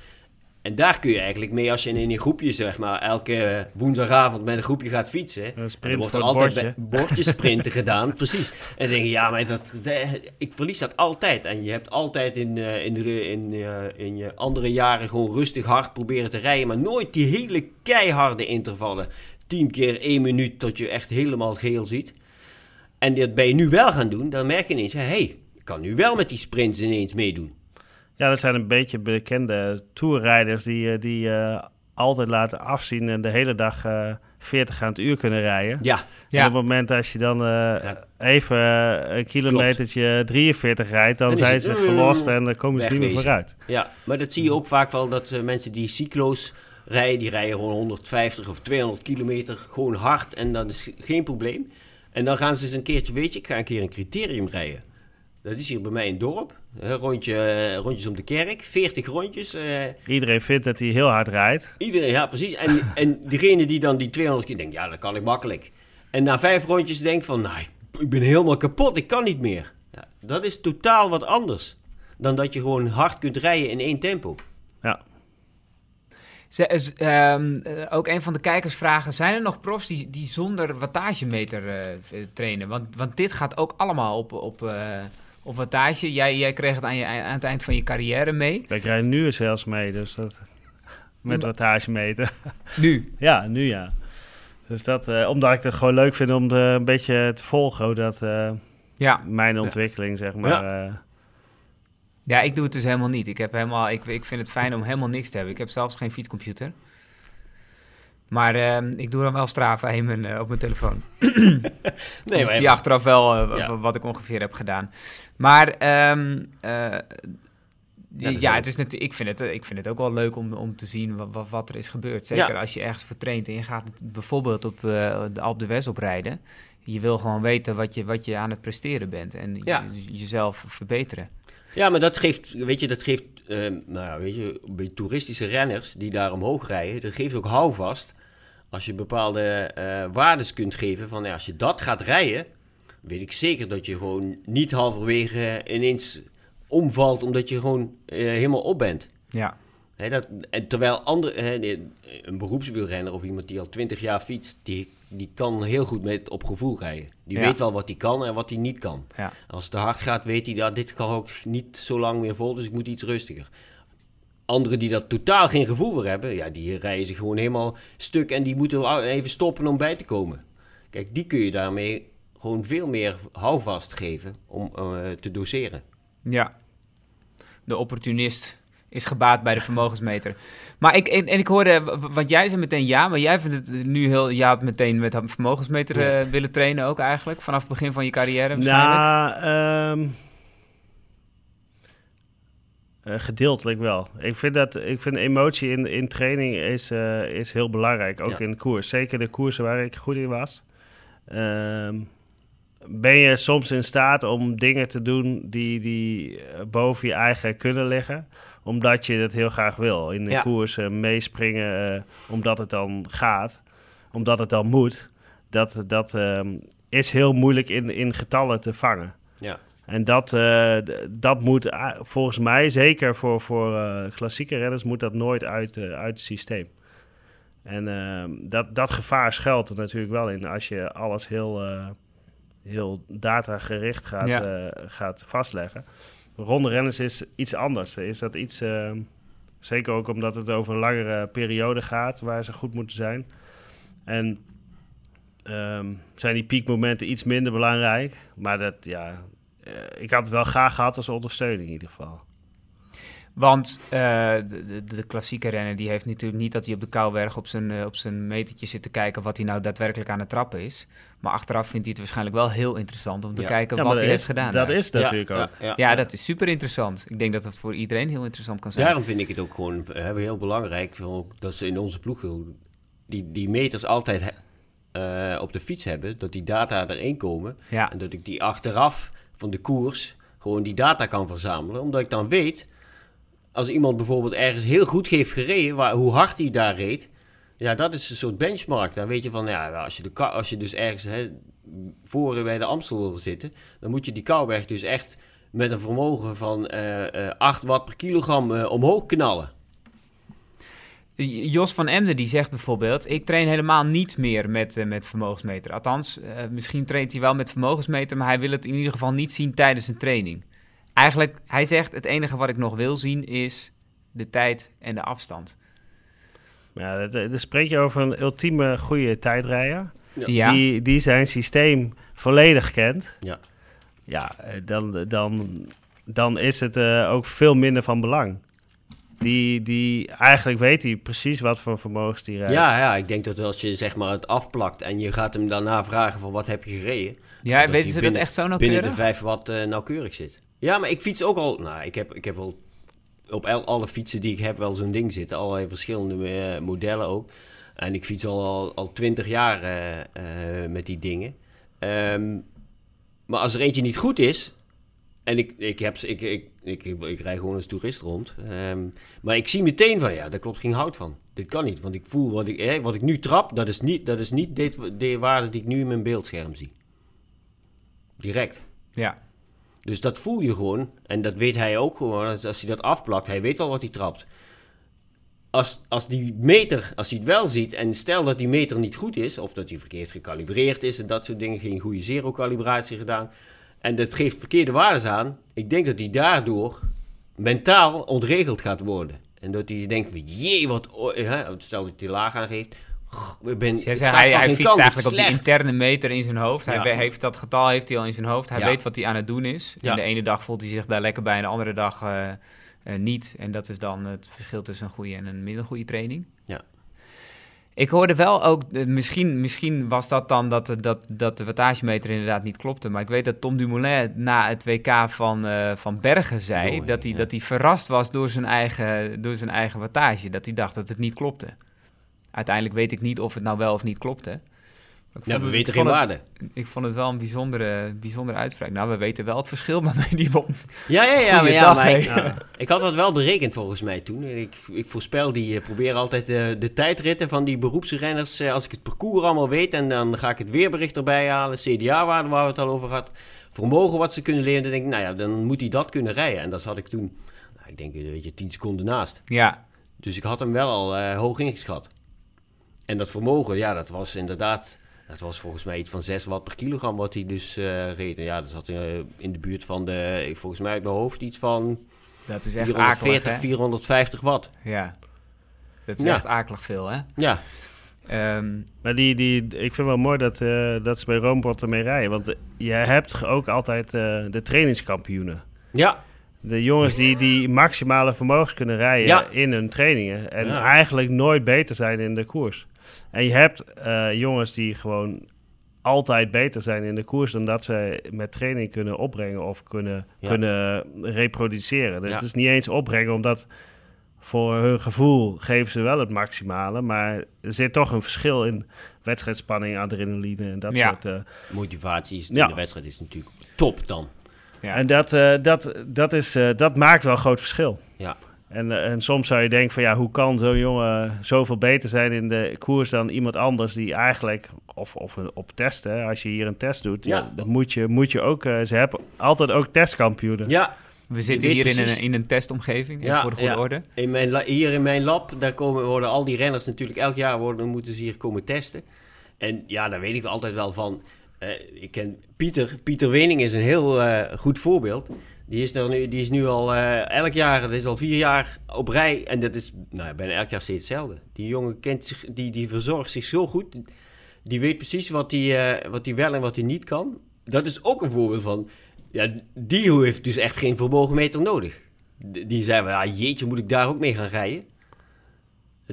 En daar kun je eigenlijk mee, als je in een groepje, zeg maar, elke woensdagavond met een groepje gaat fietsen. Een en sprint er wordt er altijd bordje. bordjesprinten gedaan, precies. En dan denk je, ja, maar dat, ik verlies dat altijd. En je hebt altijd in, eh, in, in, eh, in je andere jaren gewoon rustig hard proberen te rijden, maar nooit die hele keiharde intervallen. 10 keer 1 minuut tot je echt helemaal geel ziet. En dat ben je nu wel gaan doen, dan merk je ineens, hé, hey, ik kan nu wel met die sprints ineens meedoen. Ja, dat zijn een beetje bekende tourrijders die, eh, die eh, altijd laten afzien en de hele dag eh 40 aan het uur kunnen rijden. Ja, En op het moment als je dan eh, even een kilometertje 43 rijdt, dan zijn het, ze gelost en dan komen ze niet meer vooruit. ja, maar dat zie je ook vaak wel, dat mensen die cyclo's rijden, die rijden gewoon 150 of 200 kilometer, gewoon hard en dat is geen probleem. En dan gaan ze eens een keertje, weet je, ik ga een keer een criterium rijden. Dat is hier bij mij in het dorp, een rondje, eh, rondjes om de kerk, 40 rondjes. eh, Iedereen vindt dat hij heel hard rijdt. Iedereen, ja, precies. En, en diegene die dan die 200 keer denkt, ja, dat kan ik makkelijk. En na vijf rondjes denkt van, nou, ik- ben helemaal kapot, ik kan niet meer. Ja, dat is totaal wat anders dan dat je gewoon hard kunt rijden in één tempo. Ja. Ze, is, ehm, eh, ook een van de kijkers vragen: zijn er nog profs die, die zonder wattagemeter eh, eh, trainen? Want, want dit gaat ook allemaal op, op, eh, op wattage. Jij, jij kreeg het aan, je, aan het eind van je carrière mee. Ik rij nu zelfs mee, dus dat met Ja, wattage meten. Nu. ja, nu ja. Dus dat, eh, omdat ik het gewoon leuk vind om de, een beetje te volgen, hoe dat eh, Ja. mijn ontwikkeling, zeg maar. eh, ja, ik doe het dus helemaal niet. Ik, heb helemaal, ik, ik vind het fijn om helemaal niks te hebben. Ik heb zelfs geen fietscomputer. Maar ehm, ik doe dan wel Strava in mijn, eh, op mijn telefoon. Nee, dus ik maar zie achteraf wel eh, Ja. wat ik ongeveer heb gedaan. Maar ehm, eh, ja, is ook- het is net, ik, vind het, ik vind het ook wel leuk om, om te zien wat, wat, wat er is gebeurd. Zeker als je ergens voor traint en je gaat bijvoorbeeld op de Alpe d'Huez oprijden. Je wil gewoon weten wat je, wat je aan het presteren bent en je- Ja. jezelf verbeteren. Ja, maar dat geeft, weet je, dat geeft, eh, nou ja, weet je, bij toeristische renners die daar omhoog rijden, dat geeft ook houvast. Als je bepaalde eh waardes kunt geven van, ja, als je dat gaat rijden, weet ik zeker dat je gewoon niet halverwege ineens omvalt omdat je gewoon eh, helemaal op bent. Ja, dat, en terwijl andere, nee, een beroepswielrenner of iemand die al twintig jaar fietst, die die kan heel goed met op gevoel rijden. Die Ja. weet wel wat hij kan en wat hij niet kan. Ja. Als het te hard gaat, weet hij dat dit kan ook niet zo lang meer vol, dus ik moet iets rustiger. Anderen die daar totaal geen gevoel voor hebben, ja, die rijden zich gewoon helemaal stuk en die moeten wel even stoppen om bij te komen. Kijk, die kun je daarmee gewoon veel meer houvast geven om eh, te doseren. Ja. De opportunist is gebaat bij de vermogensmeter. Maar ik, en, en ik hoorde, want jij zei meteen ja, maar jij vindt het nu heel, ja, had meteen met een vermogensmeter eh, willen trainen ook eigenlijk, vanaf het begin van je carrière waarschijnlijk. Nou, ehm, eh, gedeeltelijk wel. Ik vind dat ik vind emotie in, in training is, eh, is heel belangrijk, ook Ja. in de koers. Zeker de koersen waar ik goed in was. Ehm, ben je soms in staat om dingen te doen die, die eh, boven je eigen kunnen liggen, omdat je dat heel graag wil. In de Ja. koers eh, meespringen, omdat het dan gaat, omdat het dan moet. Dat, dat ehm, is heel moeilijk in, in getallen te vangen. Ja. En dat, eh, dat moet a- volgens mij, zeker voor, voor eh, klassieke renners, moet dat nooit uit, eh, uit het systeem. En ehm, dat, dat gevaar schuilt er natuurlijk wel in als je alles heel, eh, heel datagericht gaat, Ja. eh, gaat vastleggen. Ronde renners is iets anders. Is dat iets, ehm, zeker ook omdat het over een langere periode gaat waar ze goed moeten zijn. En ehm, zijn die piekmomenten iets minder belangrijk. Maar dat, ja, eh, ik had het wel graag gehad als ondersteuning in ieder geval. Want eh, de, de, de klassieke renner die heeft natuurlijk niet dat hij op de Kouwberg op zijn, eh, op zijn metertje zit te kijken wat hij nou daadwerkelijk aan het trappen is. Maar achteraf vindt hij het waarschijnlijk wel heel interessant om te Ja. kijken Ja, wat hij dat heeft is- gedaan. Dat daar. is natuurlijk ook. ja, ja, dat is super interessant. Ik denk dat het voor iedereen heel interessant kan zijn. Daarom vind ik het ook gewoon eh, heel belangrijk dat ze in onze ploeg die, die meters altijd eh, op de fiets hebben, dat die data erin komen. Ja. En dat ik die achteraf van de koers gewoon die data kan verzamelen. Omdat ik dan weet, als iemand bijvoorbeeld ergens heel goed heeft gereden, waar, hoe hard hij daar reed. Ja, dat is een soort benchmark. Dan weet je van, ja, als je, de, als je dus ergens hè, voor bij de Amstel wil zitten, dan moet je die Kouwberg dus echt met een vermogen van eh, eh, 8 watt per kilogram eh, omhoog knallen. Jos van Emden die zegt bijvoorbeeld: Ik train helemaal niet meer met, eh, met vermogensmeter. Althans, eh, misschien traint hij wel met vermogensmeter, maar hij wil het in ieder geval niet zien tijdens een training. Eigenlijk, hij zegt: Het enige wat ik nog wil zien is de tijd en de afstand. Ja, dan spreek je over een ultieme goede tijdrijder. Ja, Die, die zijn systeem volledig kent. Ja. Ja, eh, dan, dan, dan is het eh, ook veel minder van belang. Die, die, eigenlijk weet hij precies wat voor vermogens die rijdt. Ja, ja, ik denk dat als je zeg maar het afplakt en je gaat hem daarna vragen van wat heb je gereden, ja weten ze binnen- dat echt zo binnen de nauwkeurig? 5 watt eh, nauwkeurig zit. Ja, maar ik fiets ook al, nou, ik heb, ik heb al op el- alle fietsen die ik heb wel zo'n ding zitten, allerlei verschillende eh, modellen ook. En ik fiets al, al, al 20 jaar eh, eh, met die dingen. Ehm, maar als er eentje niet goed is, en ik, ik, heb, ze- ik, ik, ik, ik, ik rij gewoon als toerist rond, ehm, maar ik zie meteen van, ja, daar klopt geen hout van. Dit kan niet, want ik voel wat ik, eh, wat ik nu trap, dat is niet, dat is niet dit, de waarde die ik nu in mijn beeldscherm zie. Direct. Ja. Dus dat voel je gewoon. En dat weet hij ook gewoon. Als, hij dat afplakt, hij weet al wat hij trapt. Als, als die meter, als hij het wel ziet, en stel dat die meter niet goed is, of dat hij verkeerd gekalibreerd is en dat soort dingen, geen goede zero-calibratie gedaan, en dat geeft verkeerde waardes aan, ik denk dat hij daardoor mentaal ontregeld gaat worden. En dat hij denkt van, jee, wat, o- hè, stel dat hij laag aangeeft, ben, zei, hij, hij fietst eigenlijk op die interne meter in zijn hoofd. Hij Ja. heeft dat getal heeft hij al in zijn hoofd. Hij Ja. weet wat hij aan het doen is. Ja. En de ene dag voelt hij zich daar lekker bij en de andere dag eh, eh, niet. En dat is dan het verschil tussen een goede en een minder goede training. Ja. Ik hoorde wel ook, eh, misschien, misschien was dat dan dat, de- dat, dat de wattagemeter inderdaad niet klopte. Maar ik weet dat Tom Dumoulin na het WK van, eh, van Bergen zei dat, hij, ja. dat hij verrast was door zijn, eigen, door zijn eigen wattage. Dat hij dacht dat het niet klopte. Uiteindelijk weet ik niet of het nou wel of niet klopte. Ja, we weten geen het- waarde. Ik vond het wel een bijzondere, bijzondere uitspraak. Nou, we weten wel het verschil waarmee die won. Ja, ja, ja. Maar, ja, Goeiedag, maar hè. ik, ja. ik had dat wel berekend volgens mij toen. Ik, ik voorspel die, eh, probeer altijd de tijdritten van die beroepsrenners. eh, als ik het parcours allemaal weet en dan ga ik het weerbericht erbij halen. CDA-waarde waar we het al over hadden. Vermogen wat ze kunnen leren. Dan denk ik, nou ja, dan moet hij dat kunnen rijden. En dat had ik toen, nou, ik denk, eh, weet je, 10 seconden naast. Ja, Dus ik had hem wel al eh, hoog ingeschat. En dat vermogen, ja, dat was inderdaad Dat was volgens mij iets van 6 watt per kilogram wat hij dus eh, reed. En ja, dat zat eh, in de buurt van de, ik- volgens mij uit mijn hoofd, iets van Dat is echt akelig, 440, hè? 450 watt. Ja. Dat is Ja. echt akelig veel, hè? Ja, Ehm, Maar die, die, ik vind het wel mooi dat, eh, dat ze bij Roompot ermee rijden. Want je hebt ook altijd eh, de trainingskampioenen. ja, De jongens die, die maximale vermogens kunnen rijden Ja. in hun trainingen. En Ja. eigenlijk nooit beter zijn in de koers. En je hebt eh, jongens die gewoon altijd beter zijn in de koers dan dat ze met training kunnen opbrengen of kunnen, Ja. kunnen reproduceren. Het Ja. is niet eens opbrengen, omdat voor hun gevoel geven ze wel het maximale. Maar er zit toch een verschil in wedstrijdspanning, adrenaline en dat Ja. soort... eh, motivatie is Ja. in de wedstrijd is natuurlijk top dan. ja. En dat, eh, dat, dat, is, eh, dat maakt wel een groot verschil. Ja. En, eh, en soms zou je denken van ja, hoe kan zo'n jongen zoveel beter zijn in de koers dan iemand anders die eigenlijk, of, of op testen, hè, als je hier een test doet, ja. Ja. dan moet je, moet je ook, eh, ze hebben altijd ook testkampioenen. Ja, We zitten hier in een, in een testomgeving, Ja, voor de goede ja. orde. in mijn, hier in mijn lab, daar komen, worden al die renners natuurlijk elk jaar worden, moeten ze hier komen testen. En ja, daar weet ik altijd wel van. eh, ik ken Pieter. Pieter Wening is een heel eh, goed voorbeeld. Die is, nu, die is nu al eh, elk jaar, dat is al vier jaar op rij. En dat is nou, bijna elk jaar steeds hetzelfde. Die jongen kent zich, die, die verzorgt zich zo goed. Die weet precies wat hij eh, wat wel en wat hij niet kan. Dat is ook een voorbeeld van. Ja, die heeft dus echt geen vermogenmeter nodig. D- Die zei ja, jeetje, moet ik daar ook mee gaan rijden?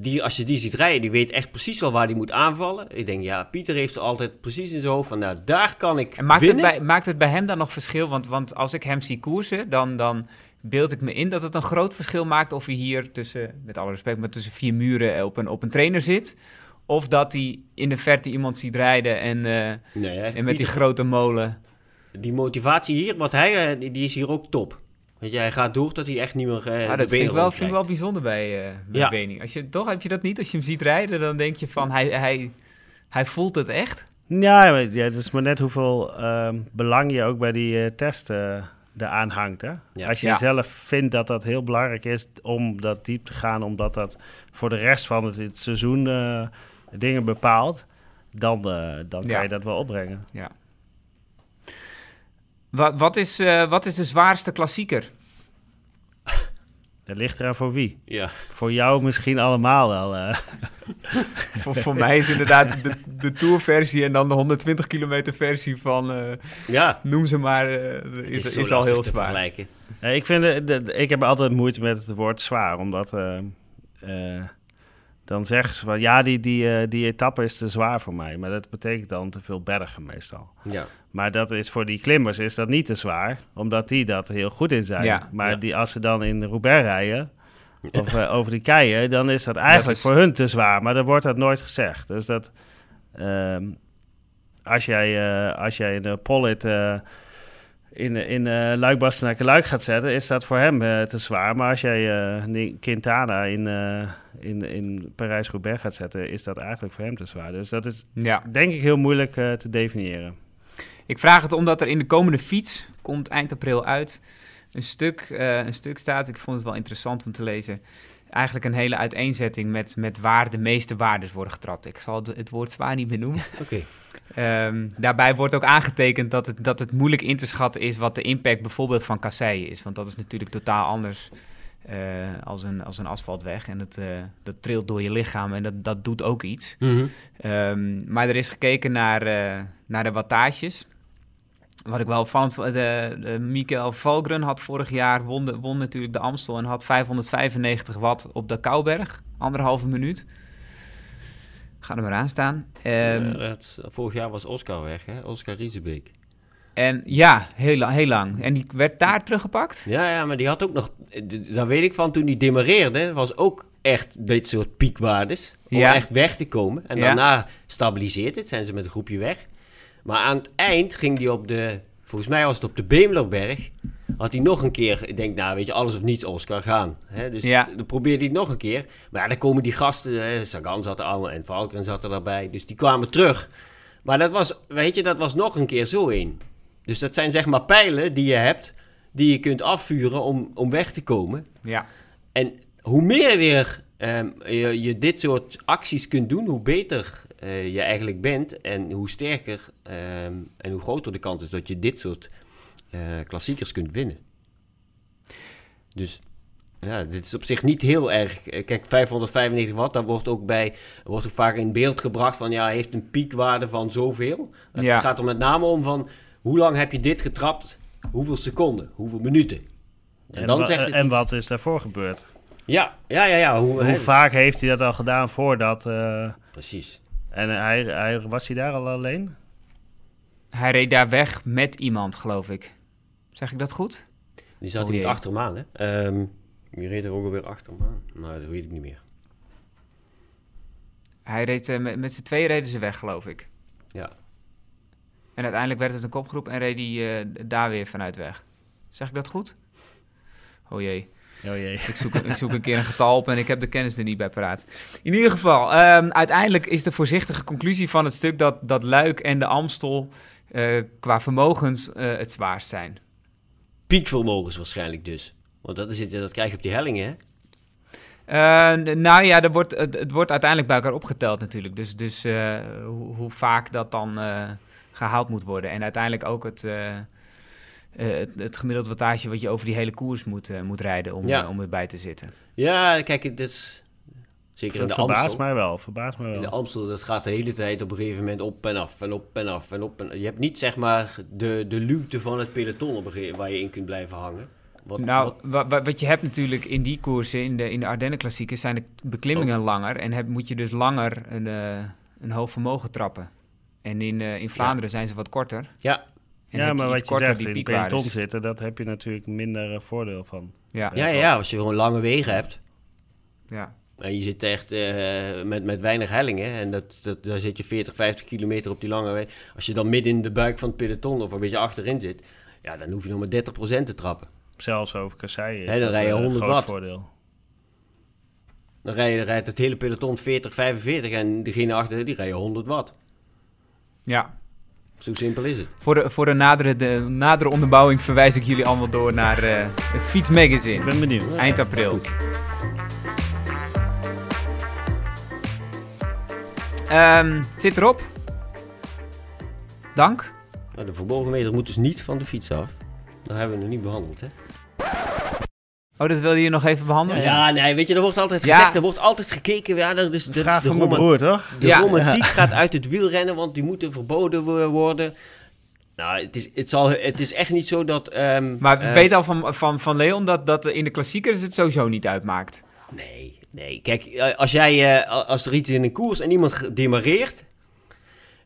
Die, als je die ziet rijden, die weet echt precies wel waar die moet aanvallen. Ik denk, ja, Pieter heeft altijd precies in zijn hoofd van, nou, daar kan ik En maakt het, bij, maakt het bij hem dan nog verschil? Want, want als ik hem zie koersen, dan, dan beeld ik me in dat het een groot verschil maakt of hij hier tussen, met alle respect, maar tussen vier muren op een, op een trainer zit. Of dat hij in de verte iemand ziet rijden en, eh, Nee, en met die grote molen. die motivatie hier, wat hij, eh, die is hier ook top. Weet je, hij gaat door dat hij echt niet meer eh Ja, de dat vind ik, wel, vind ik wel bijzonder bij, eh bij Ja. Wening. Als je, toch heb je dat niet? Als je hem ziet rijden, dan denk je van hij, hij, hij voelt het echt. Ja, maar, ja, het is maar net hoeveel ehm, belang je ook bij die eh, test eh eraan hangt. Hè? Ja. Als je Ja. zelf vindt dat dat heel belangrijk is om dat diep te gaan, omdat dat voor de rest van het, het seizoen eh, dingen bepaalt, dan, eh, dan kan Ja. je dat wel opbrengen. Wat, wat, is, eh, wat is de zwaarste klassieker? Dat ligt eraan voor wie. Ja, Voor jou misschien allemaal wel. eh. voor, voor mij is inderdaad de, de Tour-versie en dan de 120 kilometer versie van, eh, ja. noem ze maar, eh, Het is, is al heel te zwaar. vergelijken. Eh, ik, vind, de- ik heb altijd moeite met het woord zwaar, omdat eh, eh, dan zeggen ze van ja, die, die, eh, die etappe is te zwaar voor mij. Maar dat betekent dan te veel bergen meestal. Ja. Maar dat is voor die klimmers is dat niet te zwaar, omdat die dat heel goed in zijn. Ja, maar ja. Die, als ze dan in Roubaix rijden, of eh, over die keien, dan is dat eigenlijk is- voor hun te zwaar. Maar dan wordt dat nooit gezegd. Dus dat ehm, als jij, eh, als jij een Pollet eh, in, in eh luik bastenaken luik gaat zetten, is dat voor hem eh, te zwaar. Maar als jij eh, Ni- Quintana in, eh, in, in Parijs-Roubaix gaat zetten, is dat eigenlijk voor hem te zwaar. Dus dat is Ja. denk ik heel moeilijk eh, te definiëren. Ik vraag het omdat er in de komende fiets, komt eind april uit, een stuk, eh, een stuk staat. Ik vond het wel interessant om te lezen. Eigenlijk een hele uiteenzetting met, met waar de meeste waardes worden getrapt. Ik zal het, het woord zwaar niet meer noemen. Oké. Ehm, daarbij wordt ook aangetekend dat het, dat het moeilijk in te schatten is wat de impact bijvoorbeeld van kasseien is. Want dat is natuurlijk totaal anders eh, als, een, als een asfaltweg. En dat, eh, dat trilt door je lichaam en dat, dat doet ook iets. Mhm. Ehm, maar er is gekeken naar, eh, naar de wattages. Wat ik wel opvallend vond, de, de Mikael Valgren had vorig jaar, won, won natuurlijk de Amstel en had 595 watt op de Kouberg, anderhalve minuut. Ga er maar aan staan. Ehm, Eh, dat- vorig jaar was Oscar weg, hè? Oscar Riesebeek. En ja, heel, la- heel lang. En die werd daar teruggepakt? Ja, ja, maar die had ook nog... Daar weet ik van, toen die demareerde, was ook echt dit soort piekwaardes. Om Ja. echt weg te komen. En Ja. daarna stabiliseert het, zijn ze met een groepje weg. Maar aan het eind ging die op de... Volgens mij was het op de Beemlerberg. Had hij nog een keer... Ik denk, nou weet je, alles of niets Oscar gaan. Hè? Dus Ja. dan probeerde hij het nog een keer. Maar ja, dan komen die gasten... Hè? Sagan zat er allemaal en Valken zat er daarbij. Dus die kwamen terug. Maar dat was, weet je, dat was nog een keer zo één. Dus dat zijn zeg maar pijlen die je hebt, die je kunt afvuren om, om weg te komen. Ja. En hoe meer ehm, je, je dit soort acties kunt doen, hoe beter eh, je eigenlijk bent en hoe sterker ehm, en hoe groter de kans is dat je dit soort eh, klassiekers kunt winnen. Dus ja, dit is op zich niet heel erg. Eh, Kijk, 595 watt, daar wordt ook bij, wordt ook vaak in beeld gebracht van ja, heeft een piekwaarde van zoveel. Het Ja. gaat er met name om van hoe lang heb je dit getrapt? Hoeveel seconden? Hoeveel minuten? En, En, dan wa- zegt het en iets. wat is daarvoor gebeurd? Ja, ja, ja. ja hoe, Hoe dus- vaak heeft hij dat al gedaan voordat... Precies. En hij, hij, was hij daar al alleen? Hij reed daar weg met iemand, geloof ik. Zeg ik dat goed? Die zat Oh hier niet achter hem aan, hè? Ehm, die reed er ook alweer achter hem aan. Maar dat weet ik niet meer. Hij reed, eh, met, met z'n tweeën reden ze weg, geloof ik. Ja. En uiteindelijk werd het een kopgroep en reed hij eh, daar weer vanuit weg. Zeg ik dat goed? Oh jee, Oh jee. ik zoek, ik zoek een keer een getal op en ik heb de kennis er niet bij paraat. In ieder geval, ehm, uiteindelijk is de voorzichtige conclusie van het stuk dat, dat Luik en de Amstel eh, qua vermogens eh, het zwaarst zijn. Piekvermogens waarschijnlijk dus. Want dat, is het, dat krijg je op die hellingen, hè? Eh, nou ja, er wordt, het, het wordt uiteindelijk bij elkaar opgeteld natuurlijk. Dus, dus eh, hoe, hoe vaak dat dan eh, gehaald moet worden. En uiteindelijk ook het, het, het gemiddeld wattage wat je over die hele koers moet, eh, moet rijden om, Ja. eh, om erbij te zitten. Ja, kijk, dit is... Zeker in de Verbaast Amstel. mij wel, verbaast mij In de wel. Amstel, dat gaat de hele tijd op een gegeven moment op en af en op en af en op. En, je hebt niet, zeg maar, de, de luwte van het peloton op een gegeven, waar je in kunt blijven hangen. Wat, nou, wat- wa- wa- wat je hebt natuurlijk in die koersen, in de, in de Ardennen klassiekers, zijn de beklimmingen langer. En heb, moet je dus langer een, eh, een hoog vermogen trappen. En in, eh, in Vlaanderen zijn ze wat korter. ja, En ja, maar wat je zegt, die in het piekwaardes. peloton zitten, dat heb je natuurlijk minder eh, voordeel van. Ja, ja, ja, ja, als je gewoon lange wegen hebt. ja. En je zit echt eh, met, met weinig hellingen. En dat, dat, daar zit je 40, 50 kilometer op die lange weg. Als je dan midden in de buik van het peloton of een beetje achterin zit. Ja, dan hoef je nog maar 30% te trappen. Zelfs over kasseien is Hè, dan dat rij je eh, een 100 groot watt. voordeel. Dan rij je, rijdt het hele peloton 40, 45 en degene achter die rijden 100 watt. ja. Zo simpel is het. Voor de, voor de, nadere, de nadere onderbouwing verwijs ik jullie allemaal door naar eh het Fiets Ik Magazine. ben benieuwd. Eind april. Ehm, zit erop. Dank. Nou, de verbogen meter moet dus niet van de fiets af. Dat hebben we nog niet behandeld, hè? Oh, dat wilde je nog even behandelen? Ja, nee, weet je, er wordt altijd Ja. gezegd, er wordt altijd gekeken. Ja, dat is, dat is de, van broer, toch? de Ja. romantiek gaat uit het wielrennen, want die moeten verboden wo- worden. Nou, het is, het zal, het is echt niet zo dat... ehm, Maar we eh, weten al van, van, van Leon dat, dat in de klassiekers het sowieso niet uitmaakt. Nee, nee. Kijk, eh, als, jij, eh, als er iets in een koers en iemand demareert...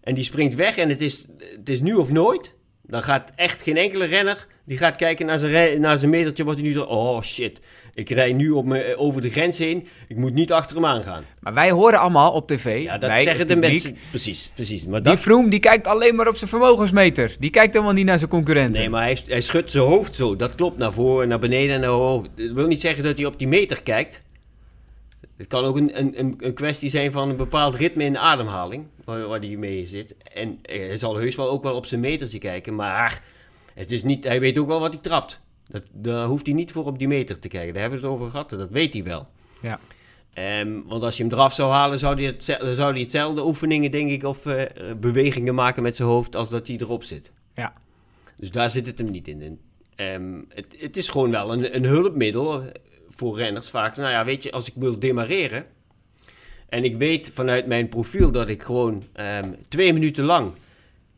en die springt weg en het is, het is nu of nooit... dan gaat echt geen enkele renner... die gaat kijken naar zijn, rij- naar zijn metertje... wat hij nu... doet. Oh, shit. Ik rij nu op me, over de grens heen. Ik moet niet achter hem aangaan. Maar wij horen allemaal op tv. Ja, dat wij, zeggen de publiek, mensen. Precies, precies. Maar Die Froome die kijkt alleen maar op zijn vermogensmeter. Die kijkt helemaal niet naar zijn concurrenten. nee, maar hij, hij schudt zijn hoofd zo. Dat klopt, naar voren, naar beneden en naar hoofd. Dat wil niet zeggen dat hij op die meter kijkt. Het kan ook een, een, een- een kwestie zijn van een bepaald ritme in de ademhaling, waar, waar hij mee zit. En eh, hij zal heus wel ook wel op zijn metertje kijken, maar het is niet, hij weet ook wel wat hij trapt. Dat, daar hoeft hij niet voor op die meter te kijken. Daar hebben we het over gehad, dat weet hij wel. Ja. Ehm, want als je hem eraf zou halen, zou hij, het, zou hij hetzelfde oefeningen, denk ik, of eh, eh, bewegingen maken met zijn hoofd als dat hij erop zit. Ja. Dus daar zit het hem niet in. Ehm, het, het is gewoon wel een, een hulpmiddel voor renners vaak. Nou ja, weet je, als ik wil demareren en ik weet vanuit mijn profiel dat ik gewoon ehm, twee minuten lang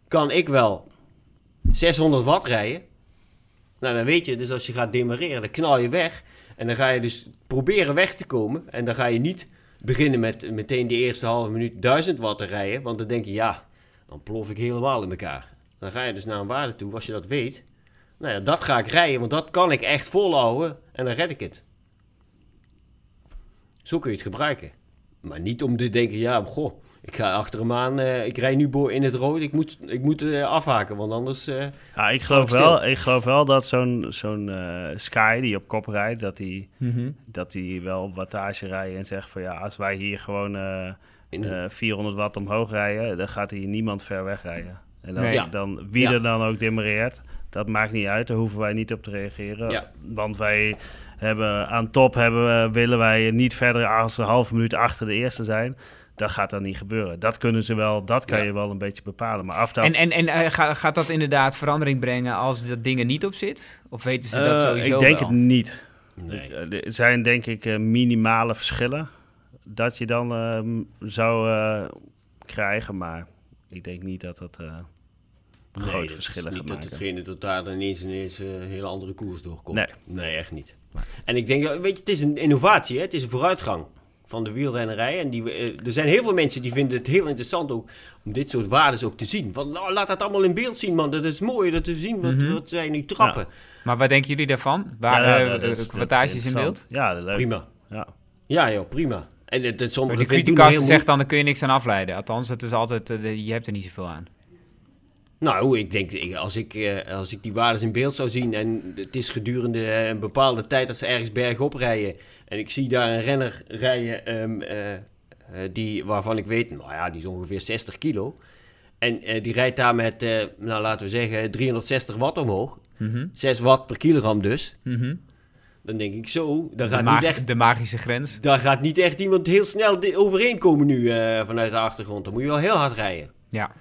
kan ik wel 600 watt rijden. Nou, dan weet je, dus als je gaat demareren, dan knal je weg. En dan ga je dus proberen weg te komen. En dan ga je niet beginnen met meteen de eerste halve minuut 1000 watt te rijden. Want dan denk je, ja, dan plof ik helemaal in elkaar. Dan ga je dus naar een waarde toe, als je dat weet. Nou ja, dat ga ik rijden, want dat kan ik echt volhouden. En dan red ik het. Zo kun je het gebruiken. Maar niet om te denken, ja, goh, ik ga achter hem aan. eh, ik rij nu bo- in het rood, ik moet, ik moet eh, afhaken, want anders... eh, Ja, ik, geloof wel, ik geloof wel dat zo'n zo'n eh, Sky die op kop rijdt, dat die, Mhm. dat die wel op wattage rijdt en zegt van ja, als wij hier gewoon eh, in eh, 400 watt omhoog rijden, dan gaat hier niemand ver weg rijden. En dan, Nee. Ja. dan wie Ja. er dan ook demareert, dat maakt niet uit, daar hoeven wij niet op te reageren. Ja. Want wij hebben aan top hebben, we- willen wij niet verder als een halve minuut achter de eerste zijn. Dat gaat dan niet gebeuren. Dat kunnen ze wel, dat kan Ja. je wel een beetje bepalen. Maar afstand... En, en, en eh, ga- gaat dat inderdaad verandering brengen als dat ding er niet op zit? Of weten ze dat Eh, sowieso Ik denk wel? het niet. Nee. Eh, Er zijn denk ik minimale verschillen dat je dan eh, m- zou krijgen, maar ik denk niet dat Nee, grote dat is verschillen niet gaat dat hetgene dat daar dan ineens, ineens een hele andere koers doorkomt. Nee. Nee, echt niet. En ik denk, weet je, het is een innovatie, hè? het is een vooruitgang van de wielrennerij. En die, eh, er zijn heel veel mensen die vinden het heel interessant ook om dit soort waarden ook te zien. Want nou, laat dat allemaal in beeld zien, man. Dat is mooi dat te zien wat, Mhm. wat zij nu trappen. Maar wat denken jullie daarvan? Waar, Ja, eh, is wattages in beeld? Ja, leuk. Prima. Ja. Ja, joh, prima. En het, het, sommige criticast heel zegt dan, daar kun je niks aan afleiden. Althans, het is altijd, eh, de- je hebt er niet zoveel aan. Nou, ik denk, als ik, eh, als ik die waarden in beeld zou zien en het is gedurende eh, een bepaalde tijd dat ze ergens bergop rijden en ik zie daar een renner rijden ehm, eh, die, waarvan ik weet, nou ja, die is ongeveer 60 kilo. En die rijdt daar met, nou laten we zeggen, 360 watt omhoog. Mhm. 6 watt per kilogram dus. Mhm. Dan denk ik zo, daar gaat, niet echt, de magische grens. daar gaat niet echt iemand heel snel overheen komen nu vanuit de achtergrond. Dan moet je wel heel hard rijden. Ja.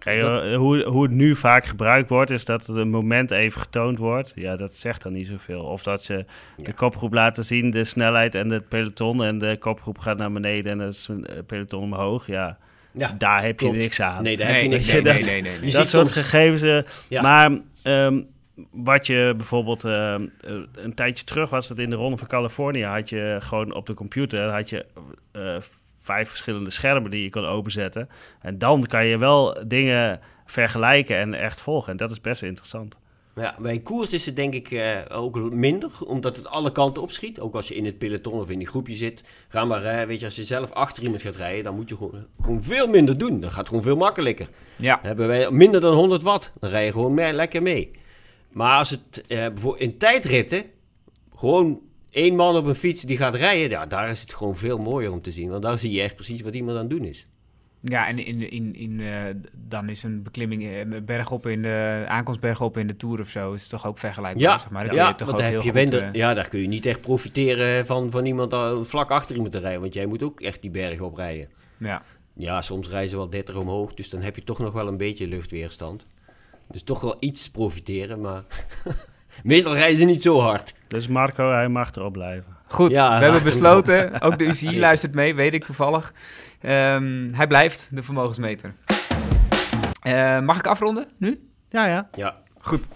Kijk, eh, hoe, hoe het nu vaak gebruikt wordt, is dat het moment even getoond wordt. Ja, dat zegt dan niet zoveel. Of dat ze de kopgroep laten zien, de snelheid en het peloton. En de kopgroep gaat naar beneden en het eh, peloton omhoog. Ja, Ja, daar heb klopt. je niks aan. nee, daar Nee, heb je nee, niks nee, aan. nee, dat- nee, nee, dat ziet soort soms- gegevens. eh, Ja. Maar ehm, wat je bijvoorbeeld een tijdje terug was het in de Ronde van Californië, had je gewoon op de computer had je eh, vijf verschillende schermen die je kon openzetten. En dan kan je wel dingen vergelijken en echt volgen. En dat is best wel interessant. Ja, bij een koers is het denk ik eh, ook minder, omdat het alle kanten opschiet. Ook als je in het peloton of in die groepje zit. Ga maar, eh, weet je, als je zelf achter iemand gaat rijden, dan moet je gewoon, gewoon veel minder doen. Dat gaat gewoon veel makkelijker. Ja. Hebben wij minder dan 100 watt, dan rij je gewoon meer, lekker mee. Maar als het eh, bijvoorbeeld in tijdritten, gewoon één man op een fiets die gaat rijden, ja, daar is het gewoon veel mooier om te zien. Want daar zie je echt precies wat iemand aan het doen is. Ja, en in, in, in, eh, dan is een beklimming eh, bergop in de aankomst bergop in de Tour of zo is toch ook vergelijkbaar. Ja, zeg maar. Dan ja, je toch want ook heel je goed, eh, ja, daar kun je niet echt profiteren van, van iemand vlak achter iemand te rijden. Want jij moet ook echt die berg oprijden. ja. Ja, soms rijden ze wel 30 omhoog, dus dan heb je toch nog wel een beetje luchtweerstand. Dus toch wel iets profiteren, maar meestal rijden ze niet zo hard. Dus Marco, hij mag erop blijven. Goed, Ja, we hebben besloten, ook de UCI luistert mee, weet ik toevallig. Ehm, hij blijft de vermogensmeter. Eh, mag ik afronden nu? Ja, ja. Ja, Goed.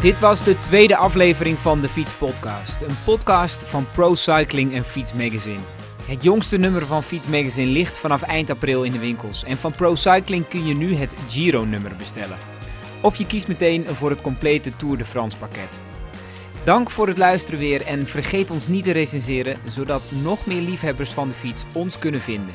Dit was de tweede aflevering van de Fiets Podcast. Een podcast van Pro Cycling en Fiets Magazine. Het jongste nummer van Fiets Magazine ligt vanaf eind april in de winkels. En van Pro Cycling kun je nu het Giro-nummer bestellen. Of je kiest meteen voor het complete Tour de France pakket. Dank voor het luisteren weer en vergeet ons niet te recenseren, zodat nog meer liefhebbers van de fiets ons kunnen vinden.